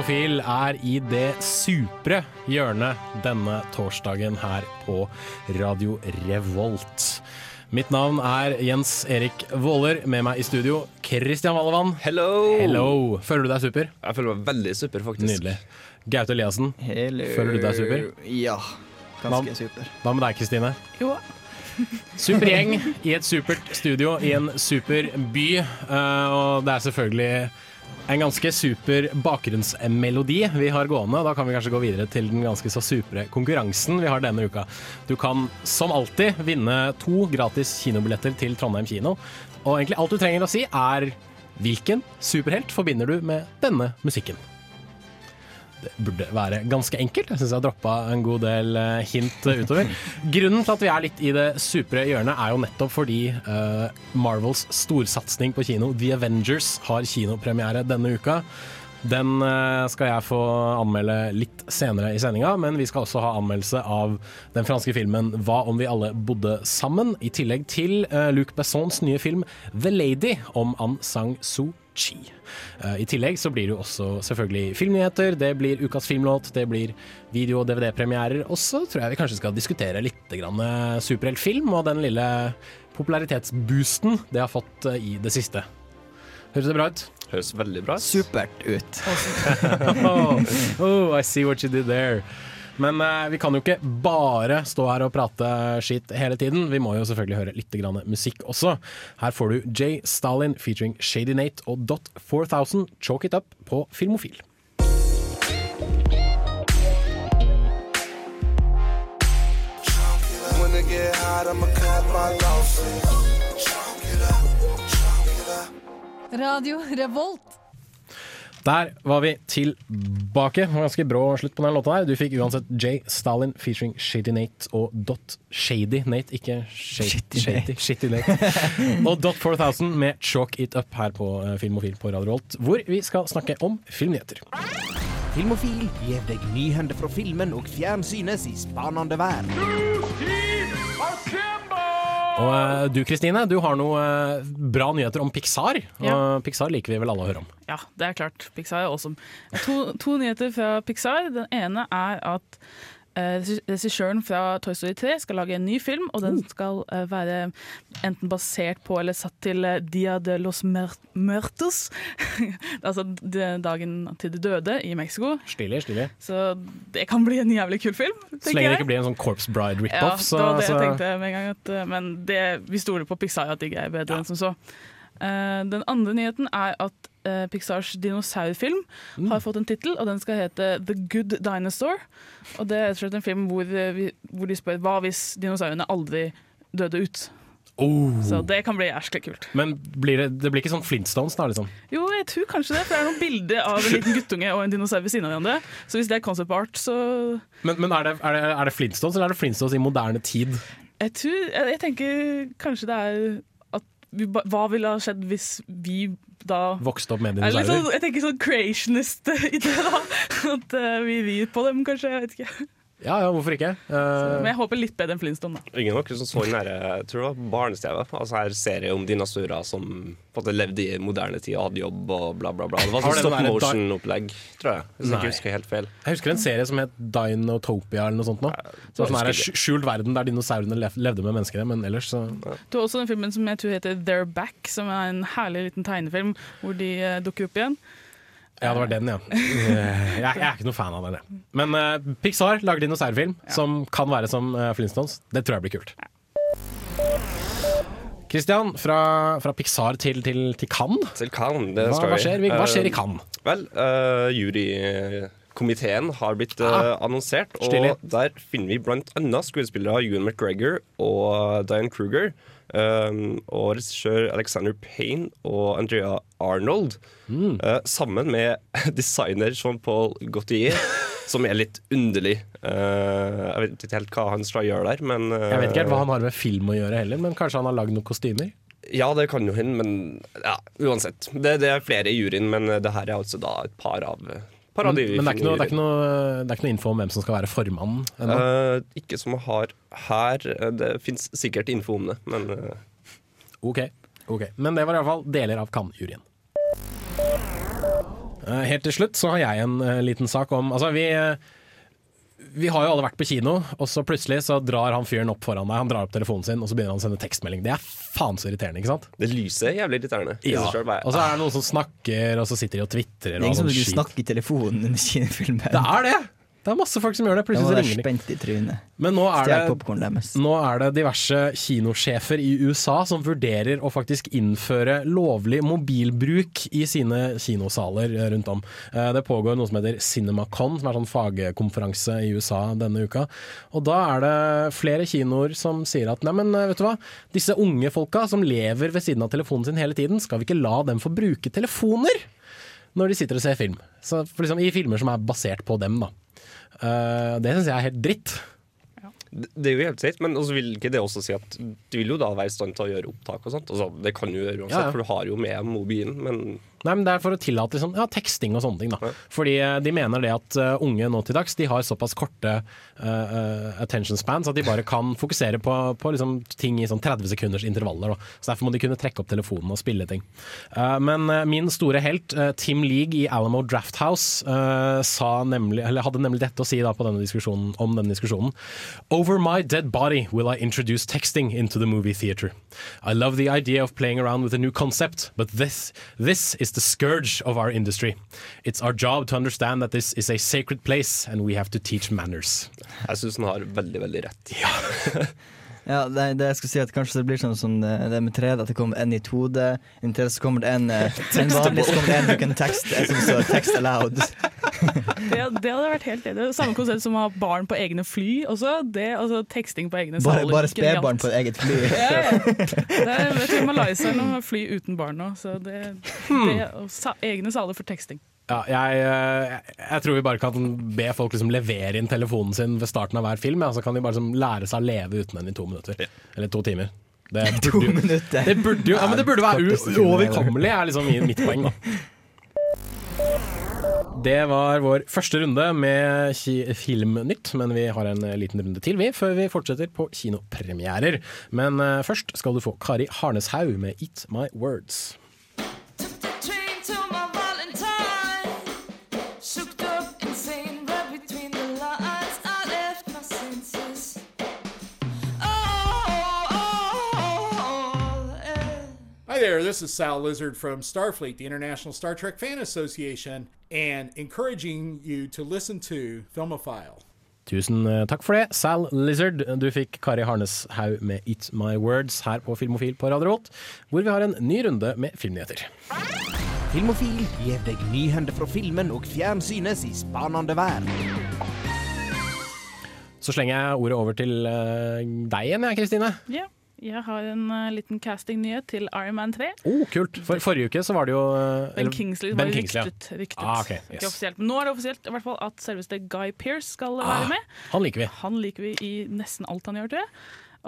Filmofil er i det supre hjørnet denne torsdagen her på Radio Revolt. Mitt navn er Jens Erik Våler. Med meg i studio Kristian Wallevann. Hello! Hello! Føler du deg super? Jeg føler meg veldig super, faktisk. Nydelig. Gaute Eliassen, Hello. føler du deg super? Ja, ganske super. Hva med deg, Kristine? Jo. Super gjeng i et supert studio i en super by. eh, og det er selvfølgelig en ganske super bakgrunnsmelodi vi har gående. Da kan vi kanskje gå videre til den ganske så supre konkurransen vi har denne uka. Du kan som alltid vinne to gratis kinobilletter til Trondheim kino. Og egentlig alt du trenger å si er hvilken superhelt forbinder du med denne musikken? Det burde være ganske enkelt. Jeg syns jeg har droppa en god del eh, hint utover. Grunnen til at vi er litt i det supre hjørnet, er jo nettopp fordi uh, Marvels storsatsing på kino, The Avengers, har kinopremiere denne uka. Den eh, skal jeg få anmelde litt senere i sendinga, men vi skal også ha anmeldelse av den franske filmen 'Hva om vi alle bodde sammen', i tillegg til Luc Bessons nye film 'The Lady' om Aung San Suu Kyi. Eh, I tillegg så blir det jo også selvfølgelig filmnyheter, det blir ukas filmlåt, det blir video- og DVD-premierer, og så tror jeg vi kanskje skal diskutere litt eh, superheltfilm og den lille popularitetsboosten det har fått eh, i det siste. Høres det bra ut? Høres veldig bra ut. Supert ut. oh, oh, I see what you did there. Men eh, vi kan jo ikke bare stå her og prate skitt hele tiden. Vi må jo selvfølgelig høre litt grann musikk også. Her får du J. Stalin featuring Shady Nate og Dot 4000 Chalk It Up på Filmofil. Get hot, I'ma cut my losses. Radio Revolt. Der var vi tilbake. Ganske brå slutt på den låta der. Du fikk uansett J. Stalin featuring Shady Nate og Dot Shady Nate, ikke Shady, shady, shady Nate. og Dot 4000 med Chalk It Up her på eh, Filmofil på Radio Rolt, hvor vi skal snakke om filmnyheter. Filmofil gir deg nyhender fra filmen og fjernsynets i spanende vær. Og eh, du Kristine, du har noe eh, bra nyheter om Pixar. Ja. Og Pixar liker vi vel alle å høre om. Ja, det er klart. Pixar er awesome. To, to nyheter fra Pixar. Den ene er at regissøren fra Toy Story 3 skal lage en ny film, og den skal eh, være enten basert på eller satt til eh, Dia de los Muertos. altså dagen til de døde i Mexico. Stilig, stilig. Så det kan bli en jævlig kul film. Så lenge det ikke blir en sånn Corpse Bride Ja, rip-off. det var det jeg tenkte med en gang. At, eh, men det, vi stoler på Pixar at de er bedre enn som så. Eh, den andre nyheten er at eh, Pixars dinosaurfilm Mm. har fått en tittel, og den skal hete The Good Dinosaur. Og det er rett og slett en film hvor, eh, vi, hvor de spør hva hvis dinosaurene aldri døde ut. Oh. Så det kan bli jæsklig kult. Men blir det, det blir ikke sånn Flintstones, da? liksom? Jo, jeg tror kanskje det, for det er noen bilder av en liten guttunge og en dinosaur ved siden av hverandre. Så hvis det er concept art, så Men, men er, det, er, det, er det Flintstones, eller er det Flintstones i moderne tid? Jeg, tror, jeg, jeg tenker kanskje det er vi, Hva ville ha skjedd hvis vi da Vokste opp med dine litt sånn, Jeg tenker sånn creationist-idé, da. At uh, vi rir på dem, kanskje. Jeg vet ikke. Ja, ja, hvorfor ikke? Eh, Men jeg håper litt bedre enn Flintstone, da. Ingen av dere som så jeg tror var barne-TV. Altså her serie om dinosaurer som på en måte levde i moderne tid og hadde jobb og bla, bla, bla. Det var sånn stop motion-opplegg, tror jeg. Hvis jeg ikke husker helt feil. jeg husker en serie som het Dinotopia eller noe sånt. Nå. Så sånn her, skjult verden der dinosaurene levde med menneskene, men ellers så Du har også den filmen som jeg tror heter They're Back, som er en herlig liten tegnefilm hvor de eh, dukker opp igjen. Ja, det var den, ja. Eh, Jeg, jeg er ikke noe fan av den, jeg. Men uh, Pixar lager dinosaurfilm som kan være som uh, Flintstones. Det tror jeg blir kult. Christian, fra, fra Pixar til, til, til Cannes. Til Cannes, det Hva, skal hva, vi. skjer, hva skjer i Cannes? Vel, uh, jurykomiteen har blitt Ah, annonsert, og stilig. der finner vi blant annet skuespillere Ewan McGregor og Diane Kruger. Um, og regissør Alexander Payne og Andrea Arnold. Mm. Uh, sammen med designer Jean-Paul Gaultier, som er litt underlig. Uh, jeg vet ikke helt hva han skal gjøre der, men uh, Jeg vet ikke helt hva han har med film å gjøre heller, men kanskje han har lagd noen kostymer? Ja, det kan jo hende, men ja, uansett. Det, det er flere i juryen, men det her er altså da et par av, par av Men, men det, er ikke noe, det, er noe, det er ikke noe info om hvem som skal være formannen? Eh, ikke som jeg har her. Eh, Det fins sikkert info om det, men uh. Ok, ok. Men det var iallfall deler av Cannes-juryen. Eh, Helt til slutt så har jeg en liten sak om Altså, vi vi har jo alle vært på kino, og så plutselig så drar han fyren opp foran deg. Han drar opp telefonen sin, og så begynner han å sende tekstmelding. Det er faen så irriterende, ikke sant? det lyset er jævlig irriterende. Ja. Og så er det noen som snakker, og så sitter de og tvitrer. Det er ikke ingen som sånn vil skit. snakke i telefonen under kinofilmen. Det er det! Det er masse folk som gjør det. De Plutselig ringer de. spent i trynet. Men nå er det. Nå er det diverse kinosjefer i USA som vurderer å faktisk innføre lovlig mobilbruk i sine kinosaler eh, rundt om. Eh, Det pågår noe som heter CinemaCon, som er sånn fagkonferanse i USA denne uka. Og da er det flere kinoer som sier at neimen, vet du hva, disse unge folka som lever ved siden av telefonen sin hele tiden, skal vi ikke la dem få bruke telefoner når de sitter og ser film. Så for liksom, I filmer som er basert på dem, da. Uh, det syns jeg er helt dritt. Det det er jo helt sikkert, men også vil ikke det også si at du vil jo da være i stand til å gjøre opptak og sånt? Altså, det kan du gjøre uansett, Ja, ja. for du har jo med mobilen, men Nei, men Det er for å tillate sånn, ja, teksting og sånne ting. da. Fordi eh, de mener det at uh, unge nå til dags de har såpass korte uh, attention spans at de bare kan fokusere på, på liksom, ting i sånn 30 sekunders intervaller. Da. Så Derfor må de kunne trekke opp telefonen og spille ting. Uh, men min store helt, Tim League i Alamo Drafthouse, sa nemlig, eller hadde nemlig dette å si da, på denne diskusjonen, om denne diskusjonen. Over my dead body will I introduce texting into the movie theater. I love the idea of playing around with a new concept, but this, this is the scourge of our industry. It's our job to understand that this is a sacred place and we have to teach manners. jeg syns han har veldig, veldig rett. Ja, det, det jeg skal si at Kanskje det blir sånn som det, det med 3D, at det kommer en i 2D. I en 3D så kommer det en, eh, en vanlig, så kommer det en du kan tekste, som står tekst aloud'. Det, det hadde vært helt enig. Samme konsept som å ha barn på egne fly også. Det, altså Teksting på egne saler. bare bare spedbarn på eget fly. Ja, ja. Det er, vet du, Malaysia har fly uten barn nå, så det, det og sa, Egne saler for teksting. Ja, jeg, eh, jeg tror vi bare kan be folk liksom levere inn telefonen sin ved starten av hver film, ja, så kan de bare liksom lære seg å leve uten den i to minutter. Eller to timer. Det burde, jo- minutter. det burde jo ja, men det burde være uoverkommelig, er liksom mitt poeng, da. Det var vår første runde med Filmnytt, men vi har en eh, liten runde til vi, før vi fortsetter på kinopremierer. Men eh, først skal du få Kari Harneshaug med 'Eat My Words'. There, this is Sal Lizard from Starfleet, the International Star Trek Fan Association, and encouraging you to listen to Filmophile. Tusen eh, takk for det, Sal Lizard. Du fikk Kari Harneshaug med It's My Words' her på Filmofil på Radio Rolt, hvor vi har en ny runde med filmnyheter. Filmofil gir deg nyhender fra filmen og fjernsynets i spanende verden. Så slenger jeg ordet over til eh, deg igjen, Kristine. Ja, jeg har en uh, liten castingnyhet til Iron Man 3. Oh, kult. For forrige uke så var det jo uh, Ben Kingsley Ben var Kingsley, ja. ryktet. ryktet. Ah, yes. Ikke offisielt. Men nå er det offisielt i hvert fall at selveste Guy Pearce skal være med. Han liker vi. Han liker vi i nesten alt han gjør, tror jeg.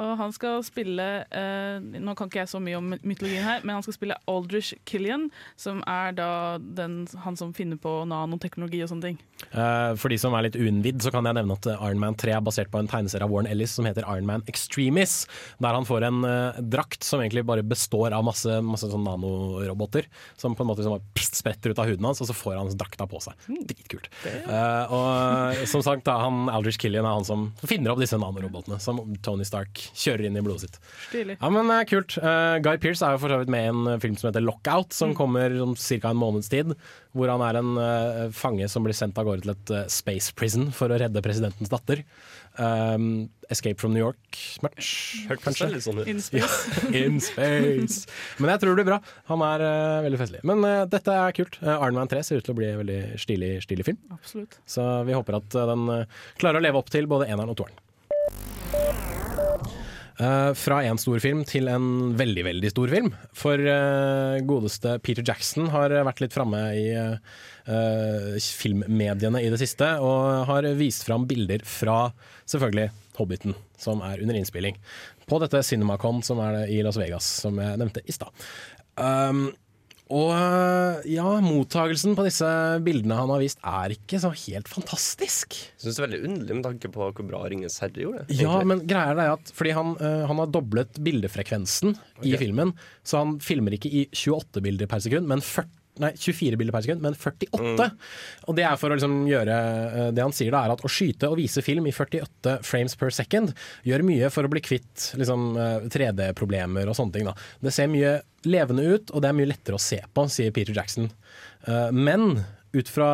Og han skal spille eh, Nå kan ikke jeg så mye om mytologien her, men han skal spille Aldrich Killian, som er da den, han som finner på nanoteknologi og sånne ting. Eh, for de som er litt uinnvidd, så kan jeg nevne at eh, Iron Man 3 er basert på en tegneserie av Warren Ellis som heter Iron Man Extremis. Der han får en eh, drakt som egentlig bare består av masse, masse sånn nanoroboter. Som på en måte som bare pst, spretter ut av huden hans, og så får han drakta på seg. Dritkult. Eh, og eh, som sagt, da, han Aldrich Killian er han som finner opp disse nanorobotene, som Tony Stark kjører inn i blodet sitt. Stilig. Ja, men uh, kult. Uh, Guy Pearce er jo for så vidt med i en eh, film som heter Lockout, som kommer om ca. en måneds tid. Hvor han er en uh, fange som blir sendt av gårde til et space prison for å redde presidentens datter. Um, Escape from New York, much, kanskje. sånn ut. In space. In space. Men jeg tror det blir bra. Han er uh, veldig festlig. Men uh, dette er kult. Uh, Iron 3 ser ut til å bli en veldig stilig, stilig film. Absolutt. Så vi håper at den klarer å leve opp til både eneren og toeren. Eh, fra en stor film til en veldig, veldig stor film. For uh, godeste Peter Jackson har vært litt framme i uh, filmmediene i det siste, og har vist fram bilder fra selvfølgelig Hobbiten, som er under innspilling. På dette CinemaCon som er i Las Vegas, som jeg nevnte i stad. Um, og ja, mottagelsen på disse bildene han har vist, er ikke så helt fantastisk. Jeg synes det er veldig underlig med tanke på hvor bra 'Ringenes herre gjorde. Ja, egentlig. men greia er at fordi han, eh, han har doblet bildefrekvensen i filmen, så han filmer ikke i 28 bilder per sekund, men 40 Nei, 24 bilder per sekund, men 48. Og det er for å liksom gjøre eh, Det han sier da, er at å skyte og vise film i 48 frames per second gjør mye for å bli kvitt liksom, eh, 3D-problemer og sånne ting. da. Det ser mye levende ut, og det er mye lettere å se på, sier Peter Jackson. Eh, Men ut fra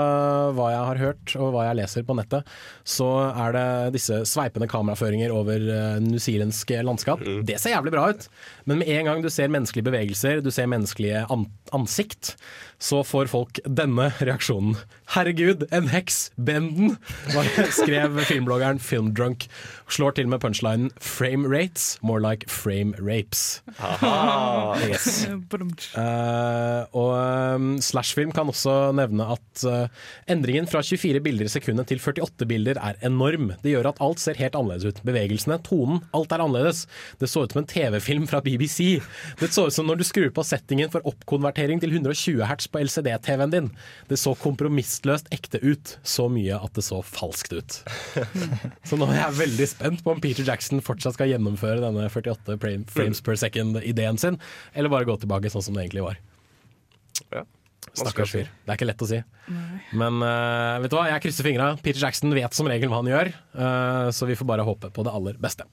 hva jeg har hørt og hva jeg leser på nettet, så er det disse sveipende kameraføringer over newzealandske landskap. Det ser jævlig bra ut, men med en gang du ser menneskelige bevegelser, du ser menneskelige ansikt, så får folk denne reaksjonen. Herregud, en heks! Bend den! skrev filmbloggeren Filmdrunk. Slår til med punchlinen 'frame rates, more like frame rapes'. Yes. Uh, og um, Slashfilm kan også nevne at uh, endringen fra 24 bilder i sekundet til 48 bilder er enorm. Det gjør at alt ser helt annerledes ut. Bevegelsene, tonen, alt er annerledes. Det så ut som en TV-film fra BBC. Det så ut som når du skrur på settingen for oppkonvertering til 120 hertz på LCD-TV-en din. Det så kompromissløst ekte ut. Så mye at det så falskt ut. Så nå er jeg veldig spent på om Peter Jackson fortsatt skal gjennomføre denne 48 frames per second-ideen sin, eller bare gå tilbake sånn som det egentlig var. Ja. Stakkars fyr. Det er ikke lett å si. Men uh, vet du hva, jeg krysser fingra. Peter Jackson vet som regel hva han gjør, uh, så vi får bare håpe på det aller beste.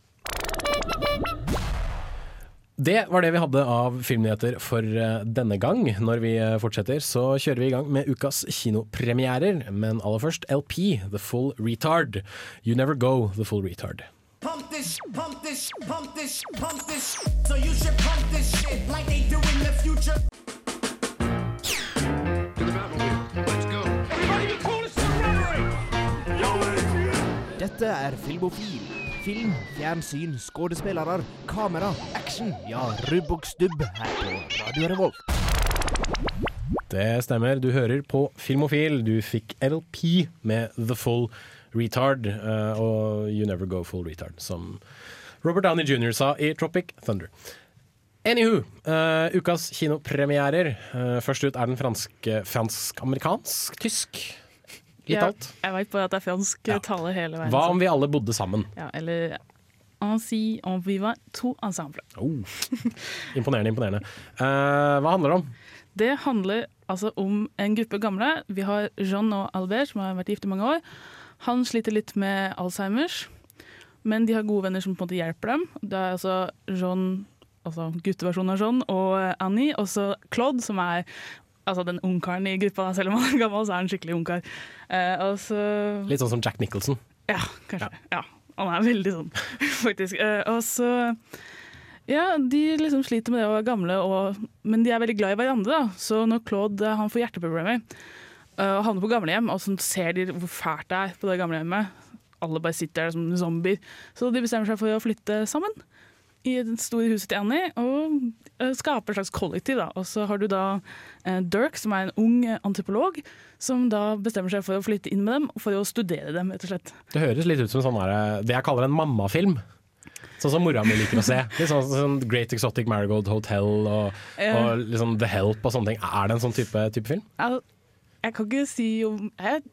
Det var det vi hadde av filmnyheter for eh, denne gang. Når vi eh, fortsetter, så kjører vi i gang med ukas kinopremierer. Men aller først LP, The Full Retard. You Never Go, The Full Retard. Pump this, pump this, pump this, pump this. So you should pump this shit like they do in the future. Dette er Filmofil. Film, fjernsyn, skuespillere, kamera, action. Ja, rubb og stubb her på Radio Revolt. Det stemmer, du hører på Filmofil. Du fikk LP med The Full Retard eh, og You Never Go Full Retard, som Robert Downey jr. sa i Tropic Thunder. Anywho, uh, ukas kinopremierer. Uh, først ut er den franske fransk-amerikansk, tysk. Litt Ja, alt. Jeg veit bare at det er fransk Ja. tale hele veien. Hva om vi alle bodde sammen? Ja, eller Ainsi on viva tout ensemble. Oh. Imponerende, imponerende. Uh, hva handler det om? Det handler altså om en gruppe gamle. Vi har Jean og Albert, som har vært gift i mange år. Han sliter litt med Alzheimers, men de har gode venner som på en måte hjelper dem. Det er altså Jean, altså gutteversjonen av Jean, og Annie, og så Claude, som er altså den ungkaren i gruppa. Selv om han er gammel, så er han skikkelig ungkar. Eh, så Litt sånn som Jack Nicholson. ja, kanskje. Ja. Han er veldig sånn, faktisk. Eh, og så Ja, de liksom sliter med det å være gamle, og, men de er veldig glad i hverandre. da. Så når Claude eh, han får hjerteproblemer eh, og havner på gamlehjem, og så ser de hvor fælt det er på det gamlehjemmet Alle bare sitter der som zombier. Så de bestemmer seg for å flytte sammen i det store huset til Annie og eh, skape et slags kollektiv. da. Og så har du da eh, Dirk, som er en ung antipolog, antropolog, som da bestemmer seg for å flytte inn med dem for å studere dem, rett og slett. Det høres litt ut som sånn der, det jeg kaller en mammafilm. Sånn som mora mi liker å se. Litt sånn, sånn Great Exotic Marigold Hotel og, og liksom The Help og sånne ting. Er det en sånn type, type film? Jeg, jeg kan ikke si om Jeg,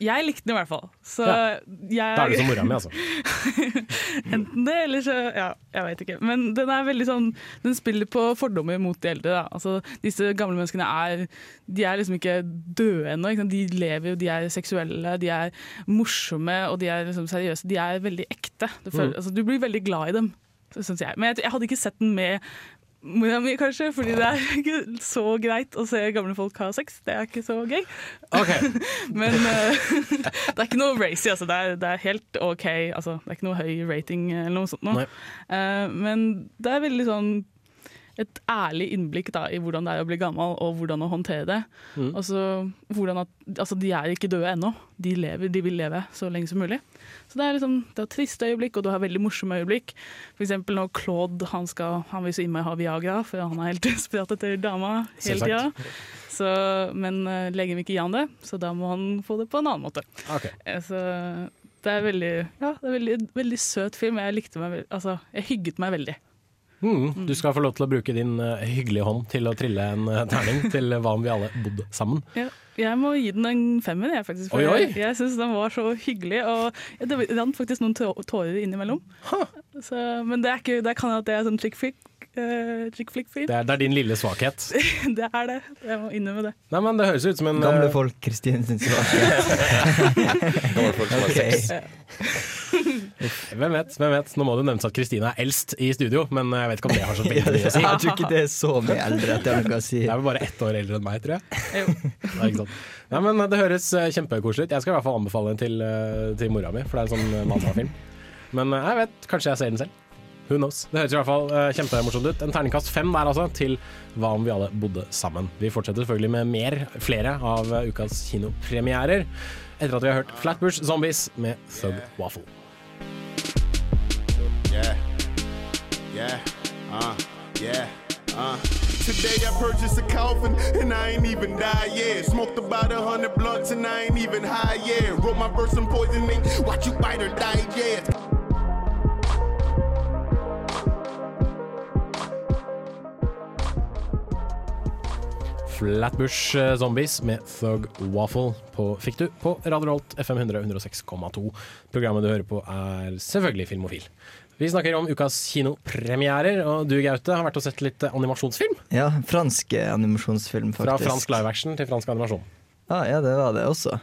jeg likte den i hvert fall. Så Ja. jeg Da er du som mora mi, altså. Enten det, eller så Ja, jeg vet ikke. Men den er veldig sånn Den spiller på fordommer mot de eldre. Da. Altså, disse gamle menneskene er De er liksom ikke døde ennå. De lever jo, de er seksuelle, de er morsomme og de er liksom seriøse. De er veldig ekte. Du, føler, Mm. altså, du blir veldig glad i dem, syns jeg. Men jeg, jeg hadde ikke sett den med mora mi, kanskje, fordi det er ikke så greit å se gamle folk ha sex. Det er ikke så gøy. Men uh, det er ikke noe racy, altså. Det er, det er helt OK. Altså, det er ikke noe høy rating eller noe sånt. Noe. Eh, men det er veldig sånn et ærlig innblikk da, i hvordan det er å bli gammel, og hvordan å håndtere det. Mm. Altså, hvordan at, altså, de er ikke døde ennå. De lever, de vil leve så lenge som mulig. Så det er liksom, det er triste øyeblikk, og du har veldig morsomme øyeblikk. Eksempel når Claude han, skal, han vil så innmari ha Viagra, for han er helt desperat etter dama hele tida. Så, men uh, legen vil ikke gi han det, så da må han få det på en annen måte. Ok. Eh, Så det er veldig, ja, det er veldig, veldig søt film. Jeg likte meg, altså, jeg hygget meg veldig. Mm. Du skal få lov til å bruke din eh, hyggelige hånd til å trille en eh, terning til hva om vi alle bodde sammen. Ja, jeg må gi den en femmer, jeg, faktisk. For Oi, oi. Jeg, jeg syns den var så hyggelig. Og det rant faktisk noen tårer innimellom. Så, men det, er ikke, det kan hende at det er sånn chick flick. Uh, chick flick-film. Det det er din lille svakhet. det er det. Jeg må innrømme det. Nei, men Det høres ut som en Gamle eh, folk, Kristine sin svakhet. Gamle folk som har sex. Hvem vet? hvem vet Nå må det nevnes at Kristine er eldst i studio, men jeg vet ikke om det har så veldig mye å si. Jeg tror ikke det er så mye eldre at det har noe å si. Det er vel bare ett år eldre enn meg, tror jeg. Jo. Nei, ikke sant. Nei, men Det høres eh, kjempekoselig ut. Jeg skal i hvert fall anbefale den til, eh, til mora mi, for det er en sånn eh, mamma-film. Men eh, jeg vet, kanskje jeg ser den selv. Who knows? Det høres i hvert fall uh, kjempemorsomt ut. En terningkast fem der, altså, til Hva om vi alle bodde sammen. Vi fortsetter selvfølgelig med mer, flere av eh, ukas kinopremierer. Etter at vi har hørt Flatbush Zombies med Thug Waffle. Yeah. Yeah. Uh. Yeah. Uh. Today I purchased a coffin and I ain't even died yet. Smoked about a hundred blunts and I ain't even high yet. Wrote my verse in poisoning. Watch you bite or die Flatbush eh, Zombies med Thug Waffle på, fikk du på Radio Rolt FM 100 106,2. Programmet du hører på er selvfølgelig Filmofil. Vi snakker om ukas kinopremierer, og du Gaute har vært og sett litt eh, animasjonsfilm. Ja, fransk animasjonsfilm, faktisk. Fra fransk live action til fransk animasjon. Ah, ja, det var det også.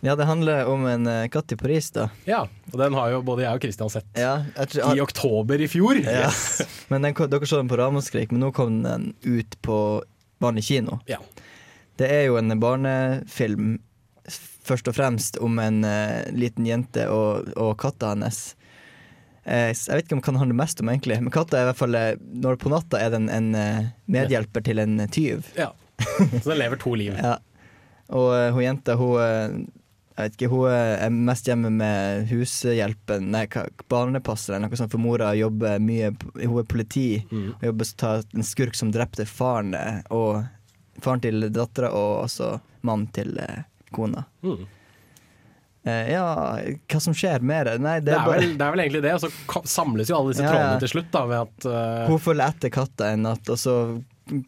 Ja, det handler om en uh, katt i Paris, da. Ja, og den har jo både jeg og Christian sett Ja, tror- i oktober i fjor. Ja. Men den, dere så den på Ramaskrik, men nå kom den ut på vanlig kino. Ja. Det er jo en barnefilm først og fremst om en uh, liten jente og, og katta hennes. Eh, jeg vet ikke om hva den handler mest om, egentlig. Men katta er i hvert fall eh, Når på natta er den en medhjelper til en tyv. Ja. Så den lever to liv. Ja. Og hun jenta, hun jeg vet ikke, hun er mest hjemme med hushjelpen, nei, hva- barnepasser eller noe sånt, for mora jobber mye, hun er politi, Mm. og jobber ta en skurk som drepte faren, eh, og faren til dattera, og også mannen til eh, kona. Mm. Eh, ja, hva som skjer mer? Nei, det Det er er, bare vel, det er vel egentlig det, og så samles jo alle disse Ja, trådene til slutt, da, at uh... Hun følger etter katta en natt, og så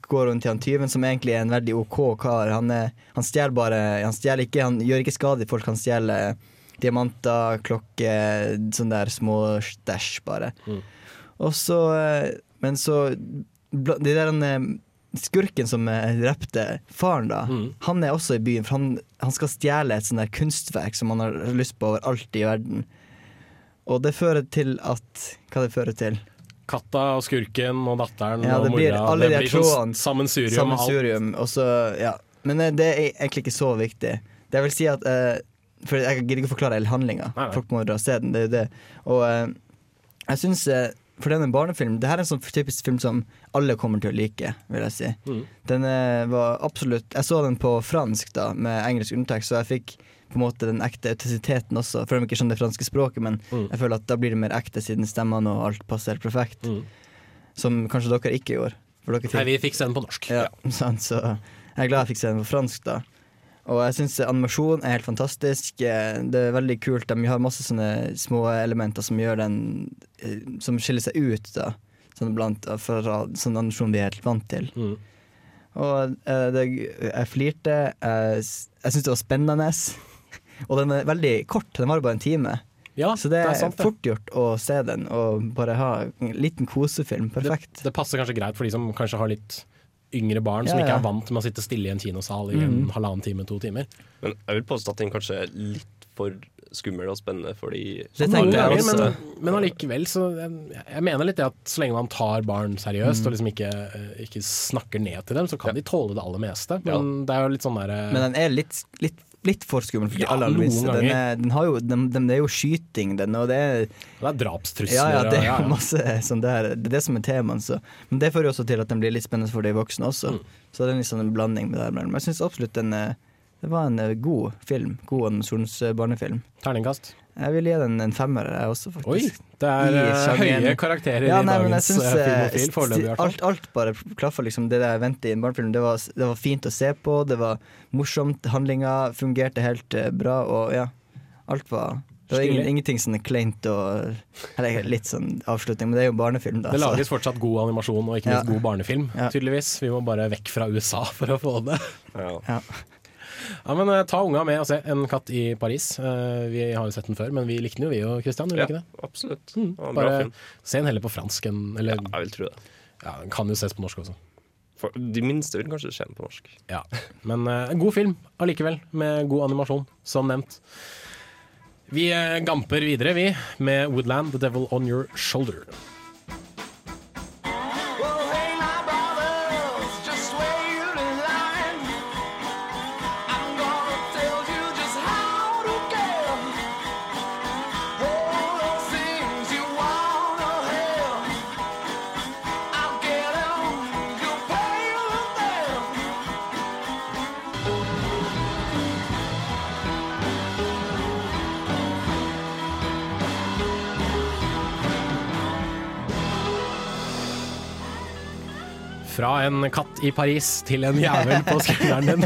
går hun til han tyven, som egentlig er en veldig OK kar. Han, er, han stjeler bare Han stjeler ikke, han gjør ikke skade i folk, han stjeler diamanter, klokker, sånne der små stæsj, bare. Mm. Og så eh, Men så De der han Skurken som eh, drepte faren, da, Mm. han er også i byen, for han, han skal stjele et sånt der kunstverk som han har lyst på overalt i verden. Og det fører til at Hva det fører til? Katta og skurken og datteren Ja, og det blir mora alle de Det blir sånn sammensurium. Sammensurium. Og så, ja. Men eh, det er egentlig ikke så viktig. Det vil si at uh, For jeg gidder ikke å forklare hele handlinga. Folk må dra se den. Det er jo det. Og uh, jeg syns eh, For det er en barnefilm. Det her er en sånn typisk film som alle kommer til å like, vil jeg si. Mm. Den eh, var absolutt Jeg så den på fransk, da, med engelsk undertekst, så jeg fikk på en måte den ekte autentisiteten også. For de ikke skjønner det franske språket, men Mm. jeg føler at da blir det mer ekte, siden stemmene og alt passer perfekt. Mm. Som kanskje dere ikke gjorde. Dere Nei, vi fikk se den på norsk. ja, sant, så jeg er glad jeg fikk se den på fransk, da. Og jeg syns animasjon er helt fantastisk. Eh, Det er veldig kult. De har masse sånne små elementer som gjør den eh, Som skiller seg ut, da. Sånn blant fra sånn animasjon vi er helt vant til. Mm. Og eh, det, jeg flirte. Jeg, jeg syns det var spennende. Og den er veldig kort. Den varer bare en time. Ja, Så det er, sant, det. fort gjort å se den og bare ha en liten kosefilm. Perfekt. Det passer kanskje greit for de som kanskje har litt yngre barn, som Ja, ikke er vant med å sitte stille i en kinosal i en Mm. halvannen time, to timer. Men jeg vil påstå at den kanskje er litt for skummel og spennende for de ganger, også. Men, men allikevel, så jeg, jeg mener litt det at så lenge man tar barn seriøst Mm. og liksom ikke, ikke snakker ned til dem, så kan de tåle det aller meste. Men det er jo litt sånn derre Men den er litt, litt litt for skummel for de Ja, aller, minste. Den er, den har jo, den, den, det er jo skyting, den, og det er Det er drapstrusler. Ja, ja, det er jo masse sånn der. Det er det som er temaet. Så. Men det fører jo også til at den blir litt spennende for de voksne også. Mm. Så det er sånn en blanding med det der. Men jeg syns absolutt den er det var en eh, god film. God animasjonsbarnefilm. Terningkast? Jeg vil gi den en femmer, jeg også, faktisk. Oi, det er I eh, høye karakterer Ja, nei, i dagens synes, eh, eh, filmofil, foreløpig i hvert fall. Alt, alt bare klaffa, liksom. Det jeg ventet i en barnefilm. Det var, det var fint å se på, det var morsomt, handlinga fungerte helt bra, og ja. Alt var Det var ingen, ingenting sånn kleint og Eller litt sånn avslutning, men det er jo barnefilm, da. Det så- lages fortsatt god animasjon og ikke minst Ja. god barnefilm, Ja. tydeligvis. Vi må bare vekk fra USA for å få det. Ja. Ja. Ja, men eh, Ta unga med og se En katt i Paris. Eh, vi har jo sett den før, men vi likte den jo, vi og Christian. Vi Ja, ikke det? absolutt. Mm, Bare se den heller på fransk enn Eller Ja, jeg vil tro det. ja, den kan jo ses på norsk også. For de minste vil kanskje se den på norsk. Ja. Men uh, en god film allikevel, med god animasjon, som nevnt. Vi uh, gamper videre, vi, med Woodland, The Devil On Your Shoulder. Fra en katt i Paris til en jævel på skulderen din.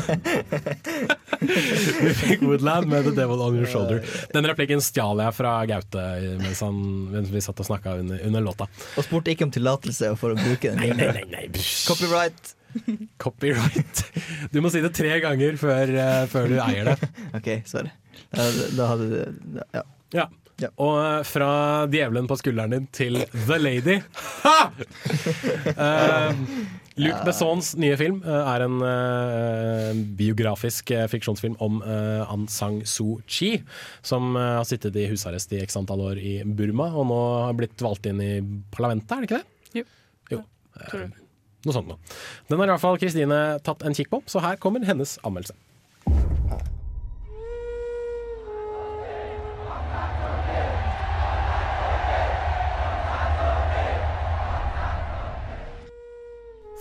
Vi fikk Woodland med The Devil On Your Shoulder. Den replikken stjal jeg fra Gaute mens, han, mens vi satt og snakka under, under låta. Og spurte ikke om tillatelse for å bruke den. Nei, nei, nei. Copyright. Copyright. Du må si det tre ganger før, uh, før du eier det. OK, sorry. Da, da hadde du Ja. Ja. Ja. Og eh, fra djevelen på skulderen din til The Lady. Ha! Eh, Luc Bessons nye film eh, er en uh, biografisk eh, fiksjonsfilm om uh, Aung San Suu Kyi, som uh, har sittet i husarrest i x antall år i Burma, og nå har blitt valgt inn i parlamentet, er det ikke det? Jo. Jo. Eh, noe sånt noe. Den har i hvert fall Kristine tatt en kikk på, så her kommer hennes anmeldelse.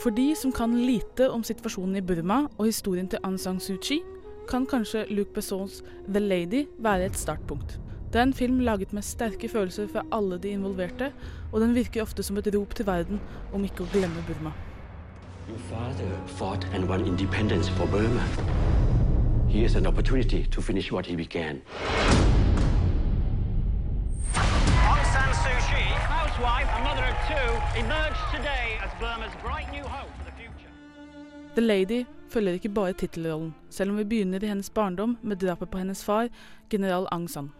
For de som kan lite om situasjonen i Burma og historien til Aung San Suu Kyi, kan kanskje Luc Bessons The Lady være et startpunkt. Det er en film laget med sterke følelser fra alle de involverte, og den virker ofte som et rop til verden om ikke å glemme Burma. Your father fought and won independence for Burma. Here's an opportunity to finish what he began. The. The Lady følger ikke bare tittelrollen, selv om vi begynner i hennes barndom med drapet på hennes far, general Aung San.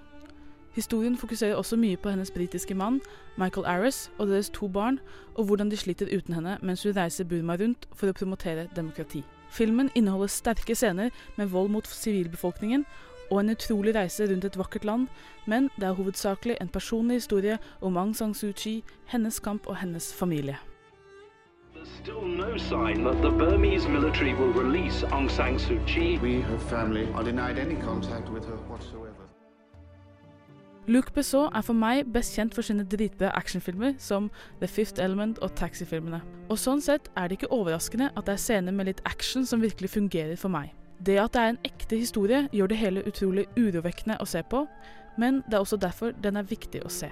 Historien fokuserer også mye på hennes britiske mann, Michael Arris, og deres to barn, og hvordan de sliter uten henne mens hun reiser Burma rundt for å promotere demokrati. Filmen inneholder sterke scener med vold mot sivilbefolkningen og en utrolig reise rundt et vakkert land, men det er hovedsakelig en personlig historie om Aung San Suu Kyi, hennes kamp og hennes familie. Luke still no sign that the Burmese military will release Aung San Suu Kyi. We, her family, are denied any contact with her whatsoever. Luc Besson er for meg best kjent for sine dritbra actionfilmer som The Fifth Element og Taxi-filmene. Og sånn sett er det ikke overraskende at det er scener med litt action som virkelig fungerer for meg. Det at det er en ekte historie gjør det hele utrolig urovekkende å se på, men det er også derfor den er viktig å se.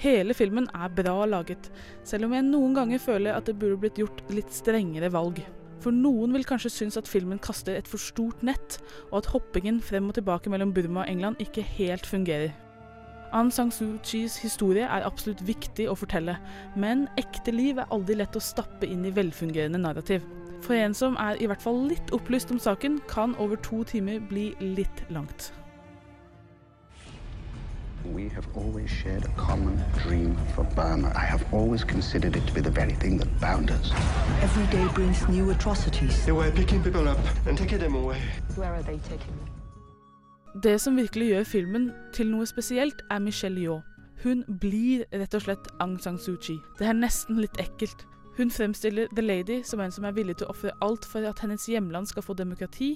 Hele filmen er bra laget, selv om jeg noen ganger føler at det burde blitt gjort litt strengere valg. For noen vil kanskje synes at filmen kaster et for stort nett, og at hoppingen frem og tilbake mellom Burma og England ikke helt fungerer. Aung San Suu Kyis historie er absolutt viktig å fortelle, men ekte liv er aldri lett å stappe inn i velfungerende narrativ. For en som er i hvert fall litt opplyst om saken, kan over to timer bli litt langt. We have always shared a common dream for Burma. I have always considered it to be the very thing that bound us. Every day brings new atrocities. They were picking people up and taking them away. Where are they taking them? Det som virkelig gjør filmen til noe spesielt, er Michelle Yeoh. Hun blir rett og slett Aung San Suu Kyi. Det er nesten litt ekkelt. Hun fremstiller The Lady som en som er villig til å ofre alt for at hennes hjemland skal få demokrati,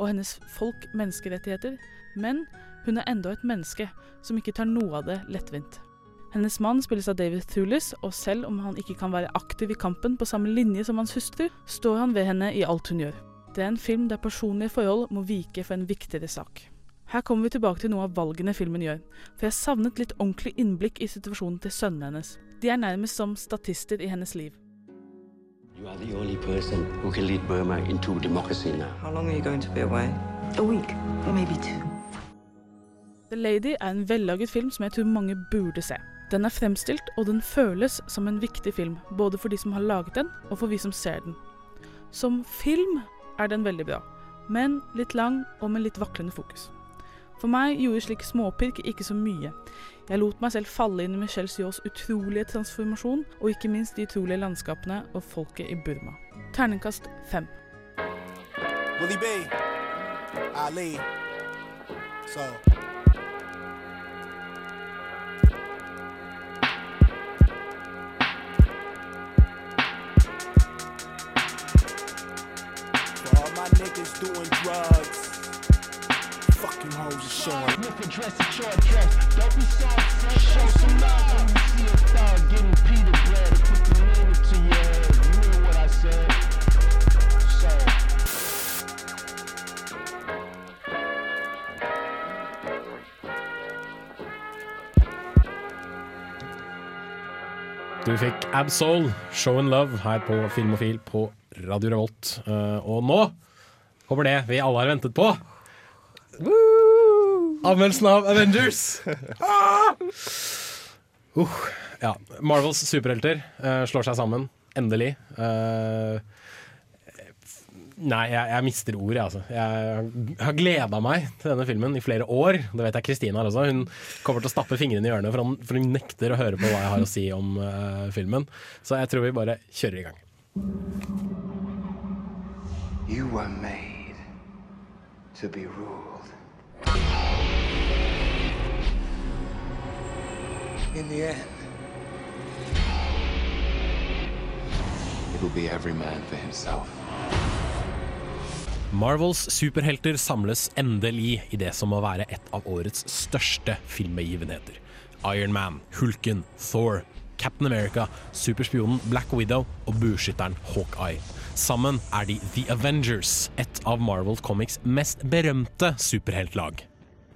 og hennes folk menneskerettigheter, men hun er enda et menneske som ikke tar noe av det lettvint. Hennes mann spilles av David Thulis, og selv om han ikke kan være aktiv i kampen på samme linje som hans hustru, står han ved henne i alt hun gjør. Det er en film der personlige forhold må vike for en viktigere sak. Her kommer vi tilbake til noe av valgene filmen gjør, for jeg savnet litt ordentlig innblikk i situasjonen til sønnene hennes. De er nærmest som statister i hennes liv. You are the only person who can lead Burma into democracy now. How long are you going to be away? A week, maybe two. The Lady er en vellaget film som jeg tror mange burde se. Den er fremstilt, og den føles som en viktig film, både for de som har laget den, og for vi som ser den. Som film er den veldig bra, men litt lang og med litt vaklende fokus. For meg gjorde slik småpirk ikke så mye. Jeg lot meg selv falle inn i Michelle Siaas utrolige transformasjon, og ikke minst de utrolige landskapene og folket i Burma. Terningkast fem. For all my niggas doing drugs. Fucking hoes are showing. Look at dress at your dress. Don't be soft, son. Show some love when you see a thug getting Peter bread and put the meaning to your head. You hear what I said. So. Du fikk Absol, Show and Love, her på Filmofil på Radio Revolt. Eh, og nå kommer det vi alle har ventet på. Anmeldelsen av Avengers. Ah! Uh, ja. Marvels superhelter uh, slår seg sammen. Endelig. Uh, Nei, jeg, jeg mister ord, jeg, altså. Jeg har gleda meg til denne filmen i flere år. Det vet jeg Kristina har også. Hun kommer til å stappe fingrene i ørene, for, han, for hun nekter å høre på hva jeg har å si om eh, filmen. Så jeg tror vi bare kjører i gang. You were made to be ruled. In the end, it'll be every man for himself. Marvels superhelter samles endelig i det som må være et av årets største filmbegivenheter. Iron Man, Hulken, Thor, Captain America, superspionen Black Widow og bueskytteren Hawkeye. Sammen er de The Avengers, et av Marvel Comics mest berømte superheltlag.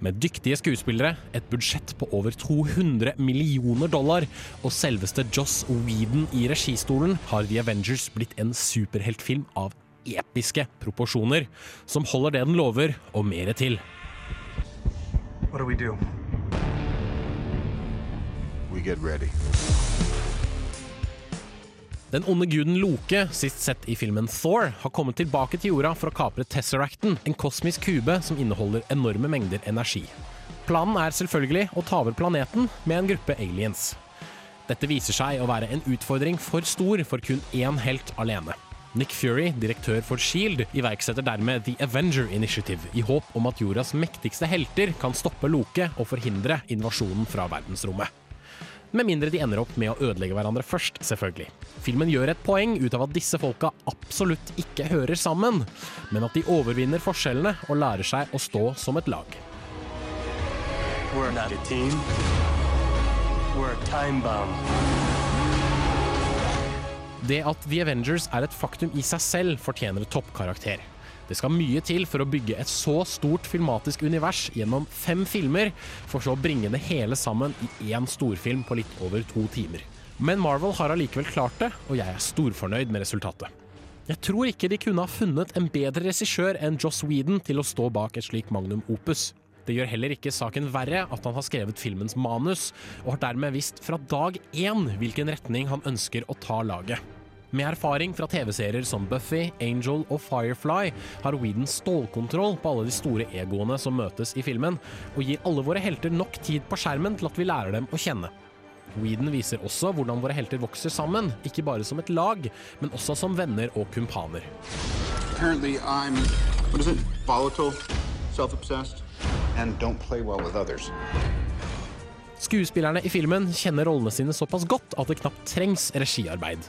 Med dyktige skuespillere, et budsjett på over 200 millioner dollar og selveste Joss Whedon i registolen, har The Avengers blitt en superheltfilm av episke proporsjoner, som holder det den lover, og mer til. Do we do? Get ready. Den onde guden Loke, sist sett i filmen Thor, har kommet tilbake til jorda for å kapre Tesseracten, en kosmisk kube som inneholder enorme mengder energi. Planen er selvfølgelig å ta over planeten med en gruppe aliens. Dette viser seg å være en utfordring for stor for kun én helt alene. Nick Fury, direktør for Shield, iverksetter dermed The Avenger Initiative i håp om at jordas mektigste helter kan stoppe Loke og forhindre invasjonen fra verdensrommet. Med mindre de ender opp med å ødelegge hverandre først, selvfølgelig. Filmen gjør et poeng ut av at disse folka absolutt ikke hører sammen, men at de overvinner forskjellene og lærer seg å stå som et lag. We're not a team. We're a time bomb. Det at The Avengers er et faktum i seg selv, fortjener toppkarakter. Det skal mye til for å bygge et så stort filmatisk univers gjennom fem filmer, for så å bringe det hele sammen i én storfilm på litt over to timer. Men Marvel har allikevel klart det, og jeg er storfornøyd med resultatet. Jeg tror ikke de kunne ha funnet en bedre regissør enn Joss Whedon til å stå bak et slikt magnum opus. Det gjør heller ikke saken verre at han har skrevet filmens manus, og har dermed visst fra dag én hvilken retning han ønsker å ta laget. Med erfaring fra TV-serier som Buffy, Angel og Firefly har Whedon stålkontroll på alle de store egoene som møtes i filmen, og gir alle våre helter nok tid på skjermen til at vi lærer dem å kjenne. Whedon viser også hvordan våre helter vokser sammen, ikke bare som et lag, men også som venner og kumpaner. Well. Skuespillerne i filmen kjenner rollene sine såpass godt at det knapt trengs regiarbeid.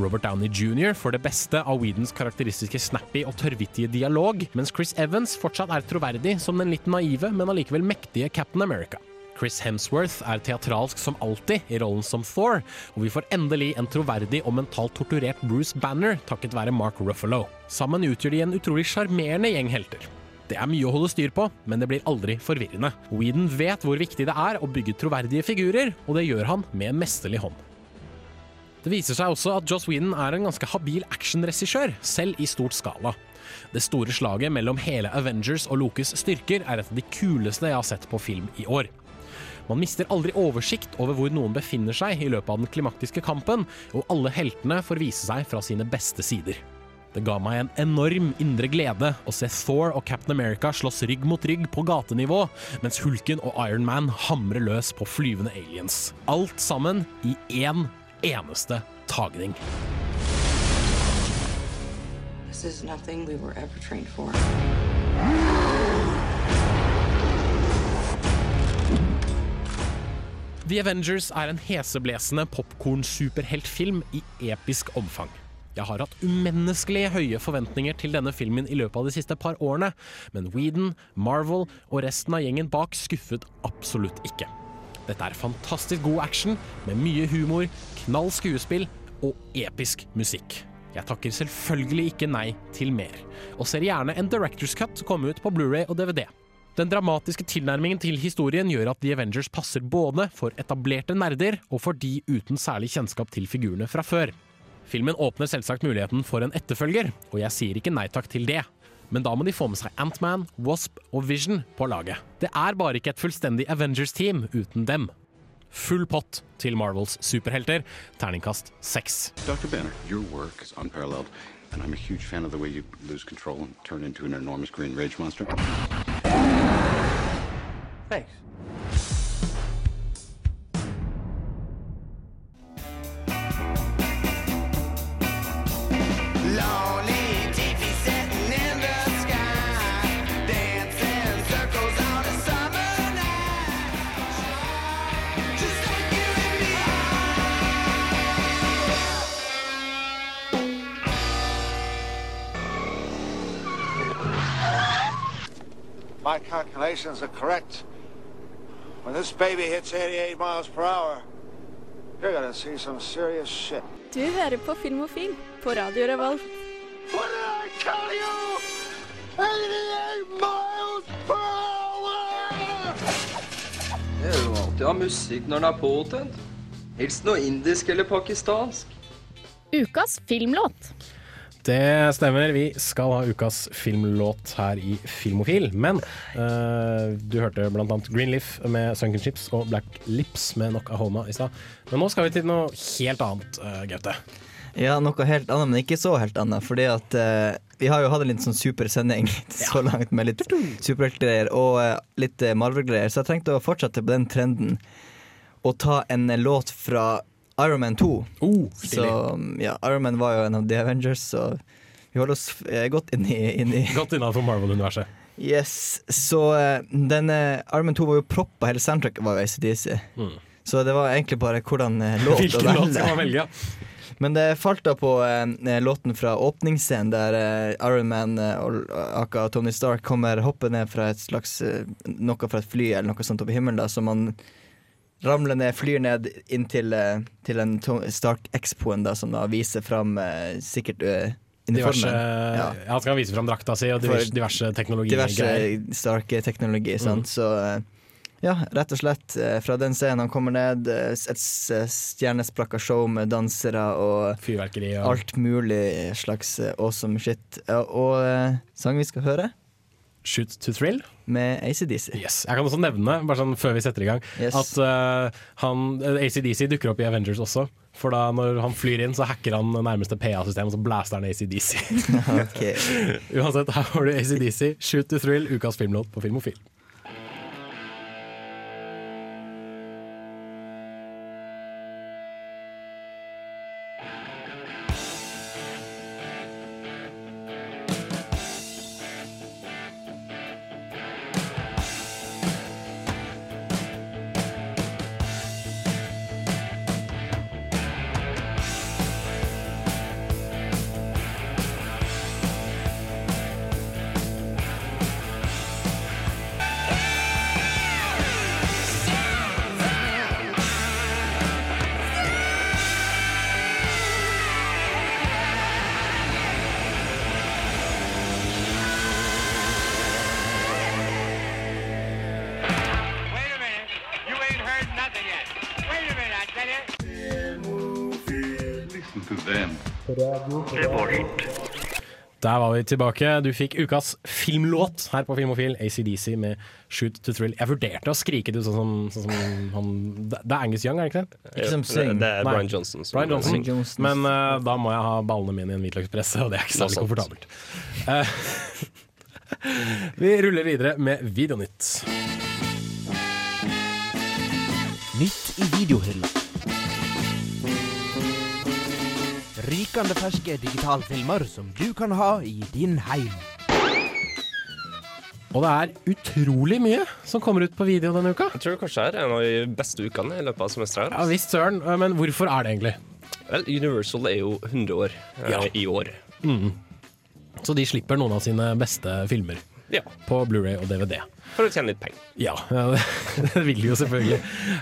Robert Downey jr. får det beste av Whedons karakteristiske snappy og tørrvittige dialog, mens Chris Evans fortsatt er troverdig som den litt naive, men allikevel mektige Captain America. Chris Hemsworth er teatralsk som alltid i rollen som Thor, og vi får endelig en troverdig og mentalt torturert Bruce Banner takket være Mark Ruffalo. Sammen utgjør de en utrolig sjarmerende gjeng helter. Det er mye å holde styr på, men det blir aldri forvirrende. Whedon vet hvor viktig det er å bygge troverdige figurer, og det gjør han med en mesterlig hånd. Det viser seg også at Joss Whedon er en ganske habil actionregissør, selv i stort skala. Det store slaget mellom hele Avengers og Lokes styrker er et av de kuleste jeg har sett på film i år. Man mister aldri oversikt over hvor noen befinner seg i løpet av den klimaktiske kampen, og alle heltene får vise seg fra sine beste sider. Det ga meg en enorm indre glede å se Thor og Captain America slåss rygg mot rygg på gatenivå, mens Hulken og Iron Man hamrer løs på flyvende aliens. Alt sammen i én eneste tagning. This is nothing we were ever trained for. The Avengers er en heseblesende popkorn-superheltfilm i episk omfang. Jeg har hatt umenneskelig høye forventninger til denne filmen i løpet av de siste par årene, men Whedon, Marvel og resten av gjengen bak skuffet absolutt ikke. Dette er fantastisk god action med mye humor, knall skuespill og episk musikk. Jeg takker selvfølgelig ikke nei til mer, og ser gjerne en Directors Cut komme ut på Blu-ray og DVD. Den dramatiske tilnærmingen til historien gjør at The Avengers passer både for etablerte nerder og for de uten særlig kjennskap til figurene fra før. Filmen åpner selvsagt muligheten for en etterfølger, og jeg sier ikke nei takk til det. Men da må de få med seg Antman, Wasp og Vision på laget. Det er bare ikke et fullstendig Avengers-team uten dem. Full pott til Marvels superhelter, terningkast seks. Dr. Banner, your work is unparalleled, and I'm a huge fan of the way you lose control and turn into an enormous green rage monster. Thanks. My calculations are correct. When this baby hits 88 miles per hour, you're gonna see some serious shit. Du hører på Filmofil på Radio Revolv. What did I tell you? 88 miles per hour! Det er jo alltid å ha musikk når den er påtent. Helst noe indisk eller pakistansk. Ukas filmlåt. Det stemmer, vi skal ha ukas filmlåt her i Filmofil. Men uh, du hørte annet Greenleaf med Sunken Chips og Black Lips med Noklahoma i stad. Men nå skal vi til noe helt annet, uh, Gaute. Ja, noe helt annet, men ikke så helt annet. Fordi at uh, vi har jo hatt en litt sånn super sending så langt med litt superheltgreier og uh, litt Marvel-greier, så jeg trengte å fortsette på den trenden og ta en låt fra Iron Man 2. så ja, Iron Man var jo en av The Avengers, så vi holder oss eh, godt inn i, inn i Godt innafor Marvel-universet. Yes, så eh, den eh, Iron Man 2 var jo proppa, hele soundtracket var jo ACDC. Mm. Så det var egentlig bare hvordan låt å Hvilken låt skal man velge? Men det falt da på eh, låten fra åpningsscenen der eh, Iron Man eh, og aka Tony Stark kommer hoppe ned fra et slags noe fra et fly eller noe sånt oppe i himmelen, da, så man ramler ned, flyr ned inn til, eh, til en Stark Expoen da, som da viser fram eh, sikkert eh, Diverse, uniformen. ja. Han skal vise fram drakta si og diverse, diverse teknologier. Diverse. Stark-teknologi. Mm. Så ja, rett og slett fra den scenen han kommer ned, et stjernesprakka show med dansere og Fyrverkeri og alt mulig slags awesome shit. Og sangen sang vi skal høre, Shoot to Thrill. med ACDC. Yes. Jeg kan også nevne, bare sånn før vi setter i gang, Yes. at uh, han, eh, ACDC dukker opp i Avengers også. For da når han flyr inn, så hacker han nærmeste PA-system, og så blaster han ACDC. okay. Uansett, her har du ACDC, Shoot to Thrill, ukas filmlåt på Filmofil. Vi tilbake. Du fikk ukas filmlåt her på Filmofil, ACDC med 'Shoot to Thrill'. Jeg vurderte å skrike det ut sånn som, sånn som han Det er Angus Young, er det ikke det? Ikke som Sing. Det er Brian Johnson som- Brian Johnson. Johnson. Men uh, da må jeg ha ballene mine i en hvitløkspresse, og det er ikke særlig komfortabelt. Uh, vi ruller videre med Videonytt. Nytt i videohylla. Rykende ferske digitalfilmer som du kan ha i din heim. Og det er utrolig mye som kommer ut på video denne uka. Jeg tror kanskje det er en av de beste ukene i løpet av semesteret. Ja visst søren, men hvorfor er det egentlig? Vel, Universal er jo 100 år eh, Ja. i år. Mm. Så de slipper noen av sine beste filmer Ja. på Blu-ray og DVD. For å tjene litt penger. Ja, det vil jo selvfølgelig.